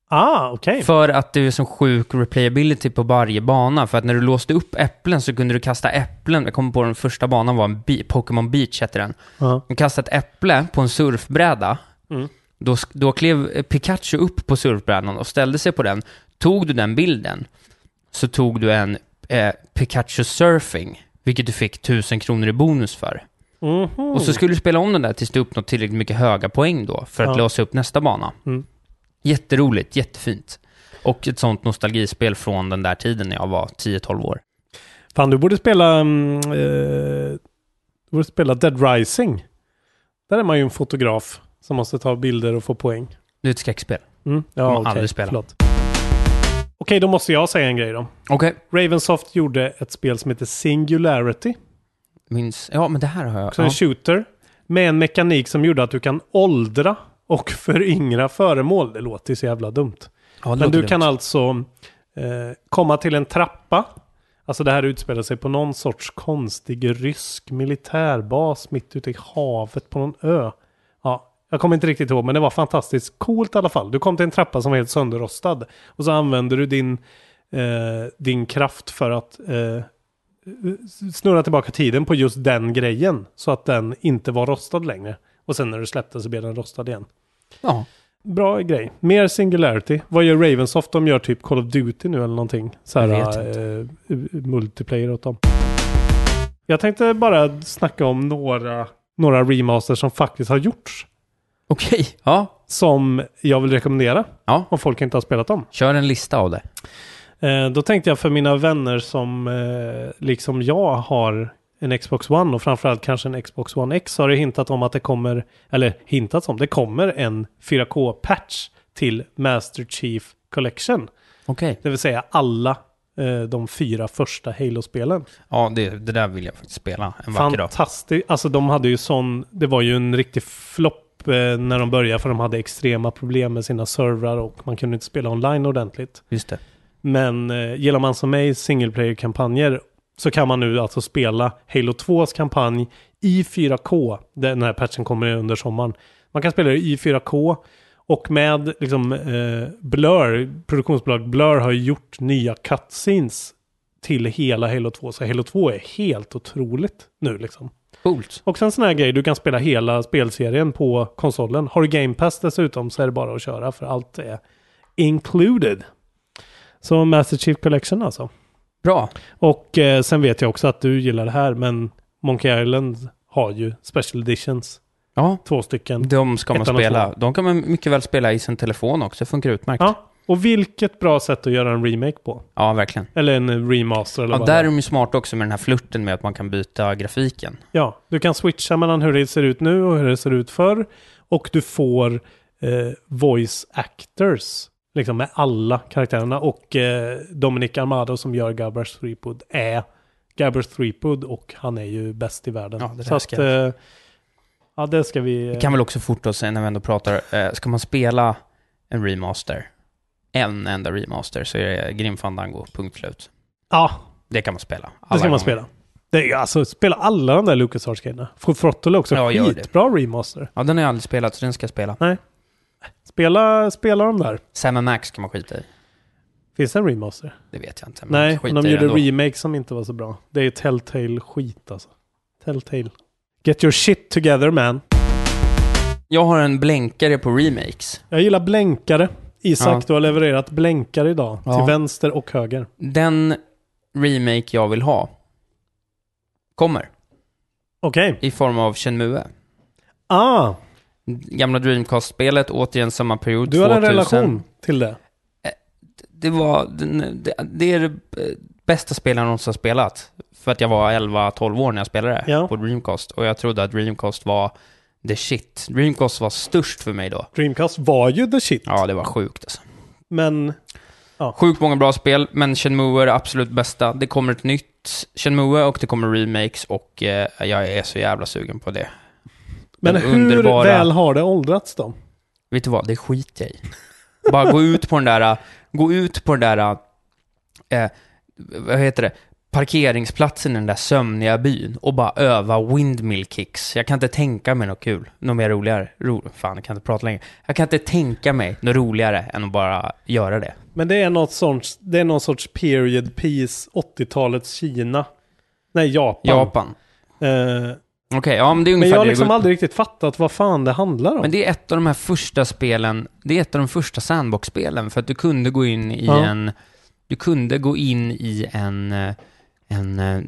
Ah, okej. För att det är så sjuk replayability på varje bana. För att när du låste upp äpplen så kunde du kasta äpplen. Jag kommer på den första banan var en Be- Pokémon Beach heter den. Ja. Du kastade ett äpple på en surfbräda. Mm. Då, då klev eh, Pikachu upp på surfbrädan och ställde sig på den. Tog du den bilden så tog du en eh, Pikachu Surfing. Vilket du fick 1000 kronor i bonus för. Mhm. Och så skulle du spela om den där tills du uppnått tillräckligt mycket höga poäng då. För att Ja. låsa upp nästa bana. Mm. Jätteroligt, jättefint. Och ett sånt nostalgispel från den där tiden när jag var 10-12 år. Fan, du borde spela... mm, eh, du borde spela Dead Rising. Där är man ju en fotograf som måste ta bilder och få poäng. Det är ett skräckspel. Mm. Ja, okej. aldrig spela. Förlåt. Okej, då måste jag säga en grej då. Okej. Ravensoft gjorde ett spel som heter Singularity. Minns... Ja, men det här har jag... Också Ja. en shooter. Med en mekanik som gjorde att du kan åldra och föryngra föremål. Det låter så jävla dumt. Ja, Men du kan dumt. alltså eh, komma till en trappa. Alltså det här utspelar sig på någon sorts konstig rysk militärbas mitt ute i havet på någon ö. Ja, jag kommer inte riktigt ihåg men det var fantastiskt coolt i alla fall. Du kom till en trappa som var helt sönderrostad. Och så använder du din, eh, din kraft för att eh, snurra tillbaka tiden på just den grejen. Så att den inte var rostad längre. Och sen när du släppte så blev den rostad igen. Ja. Bra grej. Mer Singularity. Vad gör Ravensoft? De gör typ Call of Duty nu eller någonting. Så här, Jag vet eh, multiplayer åt dem. Jag tänkte bara snacka om några, några remasters som faktiskt har gjorts. Okej. Ja. Som jag vill rekommendera. Ja. Om folk inte har spelat dem. Kör en lista av det. Eh, då tänkte jag för mina vänner som eh, liksom jag har en Xbox One och framförallt kanske en Xbox One X har det hintat om att det kommer, eller hintats om, det kommer en 4K-patch till Master Chief Collection. Okej. Det vill säga alla eh, de fyra första Halo-spelen. Ja, det, det där vill jag faktiskt spela en vacker dag. Fantastiskt. Alltså de hade ju sån, det var ju en riktig flopp eh, när de började för de hade extrema problem med sina servrar och man kunde inte spela online ordentligt. Just det. Men eh, gillar man som mig single player-kampanjer så kan man nu alltså spela Halo 2s kampanj i 4K. Den här patchen kommer under sommaren. Man kan spela det i 4K och med liksom eh, Blur, produktionsbolag Blur har gjort nya cutscenes till hela Halo 2. Så Halo 2 är helt otroligt nu liksom. Coolt. Och sen sån här grej, du kan spela hela spelserien på konsolen. Har du Game Pass dessutom så är det bara att köra för allt är included. Så Master Chief Collection alltså. Bra. Och eh, sen vet jag också att du gillar det här, men Monkey Island har ju special editions. Ja. Två stycken. De ska man spela. De kan man mycket väl spela i sin telefon också. Det funkar utmärkt. Ja, och vilket bra sätt att göra en remake på. Ja, verkligen. Eller en remaster eller Ja, vad där det är är. de ju smarta också med den här flirten med att man kan byta grafiken. Ja, du kan switcha mellan hur det ser ut nu och hur det ser ut förr. Och du får eh, voice actors Liksom med alla karaktärerna. Och eh, Dominic Armado som gör Gubbers Threepwood är Gubbers Threepwood och han är ju bäst i världen. Ja, det Så att, eh, ja det ska vi... Vi kan väl också forta oss när vi ändå pratar, eh, ska man spela en remaster, en enda remaster, så är det Grim Fandango, punkt slut. Ja, Det kan man spela. det ska man gånger. spela. Det är, alltså, spela alla de där LucasArts-grejerna. Full Throttle är också Ja, skitbra remaster. Ja, den har jag aldrig spelat, så den ska jag spela. Spela, spela de där. Sam Max kan man skita i. Finns det en remaster? Det vet jag inte. Nej, men de gjorde remake som inte var så bra. Det är Telltale skit alltså. Telltale. Get your shit together man. Jag har en blänkare på remakes. Jag gillar blänkare. Isak, Ja. du har levererat blänkare idag. Ja. Till vänster och höger. Den remake jag vill ha kommer Okej. i form av Shenmue. Ah, Gamla Dreamcast-spelet, återigen samma period, du har en 2000. relation till det. Det var, det, det är det eh, bästa spelet jag någonsin har spelat. För att jag var 11-12 år när jag spelade Ja. på Dreamcast. Och jag trodde att Dreamcast var the shit. Dreamcast var störst för mig då. Dreamcast var ju the shit. Ja, det var sjukt alltså. Men Sjukt många bra spel, men Shenmue är det absolut bästa. Det kommer ett nytt Shenmue och det kommer remakes och eh, jag är så jävla sugen på det. Men hur underbara- väl har det åldrats då? Vet du vad, det skiter jag i. Bara gå ut på den där, gå ut på den där, eh, vad heter det, parkeringsplatsen i den där sömniga byn och bara öva windmill kicks. Jag kan inte tänka mig något kul, något mer roligare. Ro, fan, jag kan inte prata längre. Jag kan inte tänka mig något roligare än att bara göra det. Men det är något sorts, det är någon sorts period piece 80-talets Kina. Nej, Japan. Japan. Eh, Okej, ja men det är men ungefär jag har det det liksom på. aldrig riktigt fattat vad fan det handlar om. Men det är ett av de här första spelen, det är ett av de första sandbox-spelen, för att du kunde gå in i Ja. en, du kunde gå in i en, eh, en eh,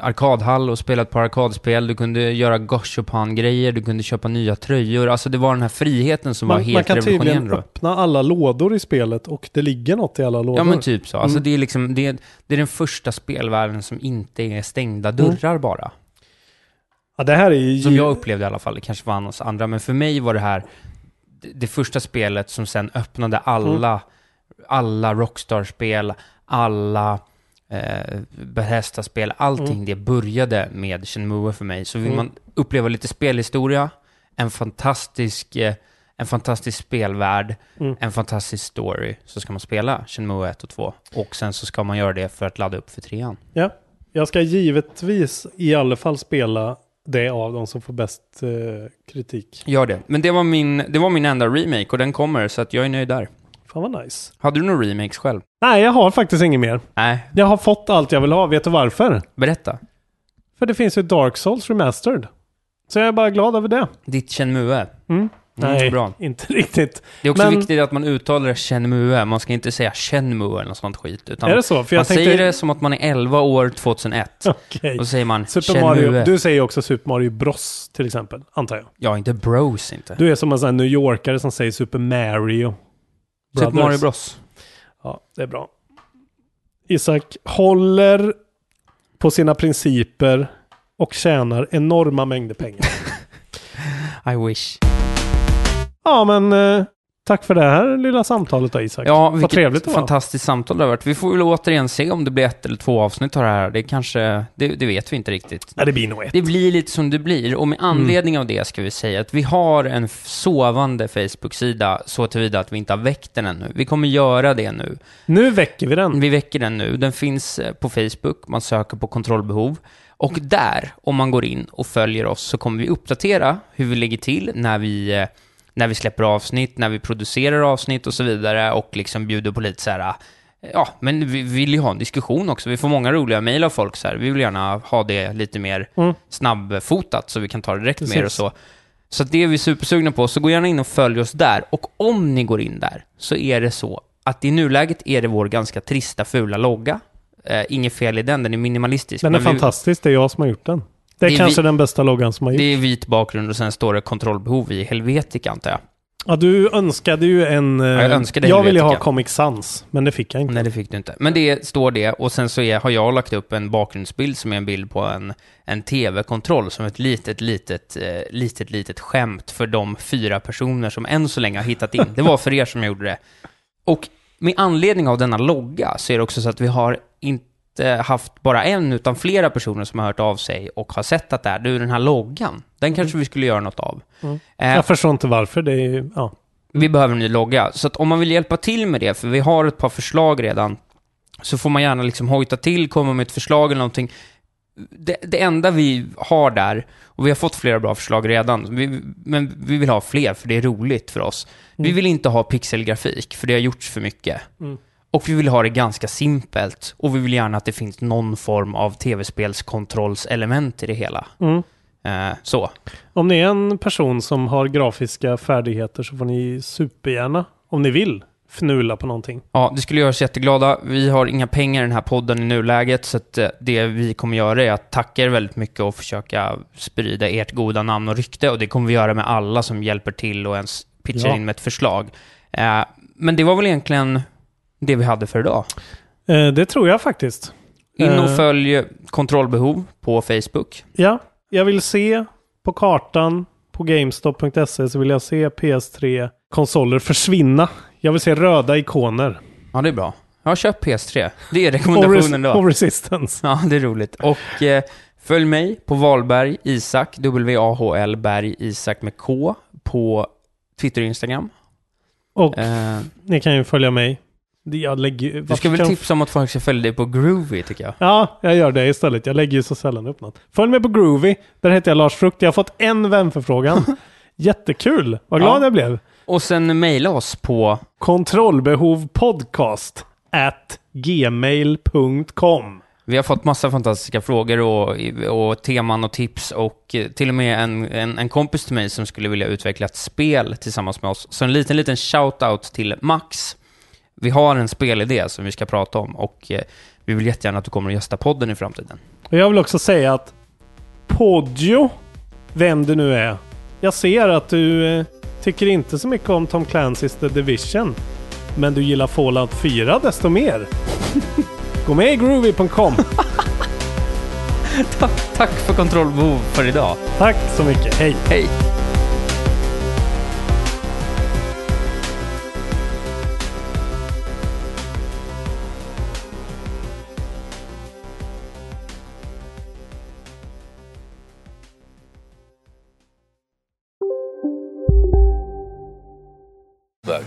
arkadhall och spela ett par arkadspel, du kunde göra Goshopan-grejer, du kunde köpa nya tröjor, alltså det var den här friheten som var man, man helt kan tydligen revolutionerande då. öppna alla lådor i spelet och det ligger något i alla lådor. Ja men typ så, alltså Mm. det är liksom, det är, det är den första spelvärlden som inte är stängda dörrar bara. Ja, det här är ju... Som jag upplevde i alla fall, det kanske var hos andra, men för mig var det här det, första spelet som sen öppnade alla, alla Rockstar-spel, alla eh, Bethesda-spel, allting Mm. det började med Shenmue för mig. Så vill Mm. man uppleva lite spelhistoria, en fantastisk, eh, en fantastisk spelvärld, Mm. en fantastisk story, så ska man spela Shenmue 1 och 2. Och sen så ska man göra det för att ladda upp för trean. Ja, jag ska givetvis i alla fall spela det av de som får bäst eh, kritik. Gör det. Men det var, min, det var min enda remake och den kommer, så att jag är nöjd där. Fan vad nice. Hade du några remakes själv? Nej, jag har faktiskt inget mer. Nej, Jag har fått allt jag vill ha. Vet du varför? berätta. För det finns ju Dark Souls Remastered. Så jag är bara glad över det. Ditt Shenmue. Mm. Nej, bra. inte riktigt. Det är också Men- viktigt att man uttalar det Shenmue. Man ska inte säga Shenmue eller något sånt skit. Utan Är det så? För jag man tänkte- säger det som att man är 11 år 2001. Okej. Och så säger man Super Shenmue. Mario, du säger också Super Mario Bros till exempel, antar jag. Ja, inte Bros inte. Du är som en sån här New Yorkare som säger Super Mario. Super Brothers. Mario Bros. Ja, det är bra. Isak håller på sina principer och tjänar enorma mängder pengar. I wish. Ja, men eh, tack för det här lilla samtalet då Isak. Ja, Vad trevligt det var. fantastiskt samtal det har varit. Vi får väl återigen se om det blir ett eller två avsnitt av det här. Det kanske, det, det vet vi inte riktigt. Ja, det blir nog ett. Det blir lite som det blir och med Mm. anledning av det ska vi säga att vi har en f- sovande Facebook-sida så tillvida att vi inte har väckt den ännu. Vi kommer göra det nu. Nu väcker vi den. Vi väcker den nu. Den finns eh, på Facebook, man söker på kontrollbehov. Och där, om man går in och följer oss, så kommer vi uppdatera hur vi ligger till när vi, eh, när vi släpper avsnitt, när vi producerar avsnitt och så vidare och liksom bjuder på lite så här, ja, men vi vill ju ha en diskussion också. Vi får många roliga mejl av folk så här. Vi vill gärna ha det lite mer Mm. snabbfotat så vi kan ta det direkt Precis. med och så. Så det är vi supersugna på, så gå gärna in och följ oss där. Och om ni går in där, så är det så att i nuläget är det vår ganska trista, fula logga. Eh, inget fel i den, den är minimalistisk. Den är men fantastisk, det är jag som har gjort den. Det är, Det är kanske vi- den bästa loggan som har gjorts. det är vit bakgrund och sen står det kontrollbehov i Helvetica, antar jag. Ja, du önskade ju en... eh, jag önskade jag ville ha. Comic Sans, men det fick jag inte. Nej, det fick du inte. Men det står det, och sen så är, har jag lagt upp en bakgrundsbild som är en bild på en, en tv-kontroll som ett litet, litet, eh, litet, litet skämt för de fyra personer som än så länge har hittat in. Det var för er som gjorde det. Och med anledning av denna logga så är det också så att vi har inte haft bara en, utan flera personer som har hört av sig och har sett att det är, du den här loggan, den kanske vi skulle göra något av. Mm. Eh, Jag förstår inte varför. Det är ju, ja. vi behöver en ny logga. Så att om man vill hjälpa till med det, för vi har ett par förslag redan, så får man gärna liksom hojta till, komma med ett förslag eller någonting. Det, det enda vi har där, och vi har fått flera bra förslag redan, vi, men vi vill ha fler för det är roligt för oss. Vi Mm. vill inte ha pixelgrafik, för det har gjorts för mycket. Mm. Och vi vill ha det ganska simpelt. Och vi vill gärna att det finns någon form av tv-spelskontrollselement i det hela. Mm. Eh, så. Om ni är en person som har grafiska färdigheter så får ni supergärna, om ni vill, fnula på någonting. Ja, det skulle göra oss jätteglada. Vi har inga pengar i den här podden i nuläget, så att eh, det vi kommer göra är att tacka er väldigt mycket och försöka sprida ert goda namn och rykte. Och det kommer vi göra med alla som hjälper till och ens pitchar Ja. in med ett förslag. Eh, men det var väl egentligen det vi hade för idag. Eh, det tror jag faktiskt. In och Eh, följ Kontrollbehov på Facebook. Ja, jag vill se på kartan på GameStop.se så vill jag se PS3-konsoler försvinna. Jag vill se röda ikoner. Ja, det är bra. Ja, köp PS3. Det är rekommendationen då. och Resistance. Ja, det är roligt. Och eh, följ mig på Valberg Isak, W-A-H-L Berg Isak med K på Twitter och Instagram. Och Eh, ni kan ju följa mig. Jag lägger, du ska väl tipsa om att folk ska följa dig på Groovy, tycker jag. Ja, jag gör det istället. Jag lägger ju så sällan upp något. Följ mig på Groovy. Där heter jag Lars Frukt. Jag har fått en vänförfrågan. Jättekul. Vad glad Ja. jag blev. Och sen mejla oss på Kontrollbehov podcast at gmail.com. Vi har fått massa fantastiska frågor och, och teman och tips och till och med en, en, en kompis till mig som skulle vilja utveckla ett spel tillsammans med oss. Så en liten, liten shout-out till Max. Vi har en spelidé som vi ska prata om och eh, vi vill jättegärna att du kommer och gästa podden i framtiden. Och jag vill också säga att Podio, vem du nu är. Jag ser att du eh, tycker inte så mycket om Tom Clancy's The Division. Men du gillar Fallout 4 desto mer. Gå med i groovy.com. tack, tack för kontrollbehov för idag. Tack så mycket. Hej. Hej.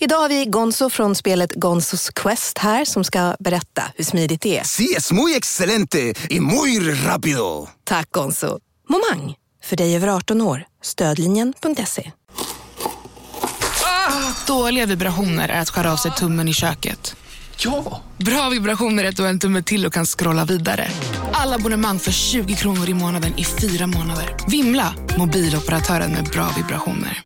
Idag har vi Gonzo från spelet Gonzos Quest här som ska berätta hur smidigt det är. Sí, es muy excelente y muy rápido. Tack Gonzo. Momang, för dig över 18 år. Stödlinjen.se. Dåliga vibrationer är att skära av sig tummen i köket. Ja! Bra vibrationer är att du har en tumme till och kan scrolla vidare. Alla abonnemang för 20 kronor i månaden i fyra månader. Vimla! Mobiloperatören med bra vibrationer.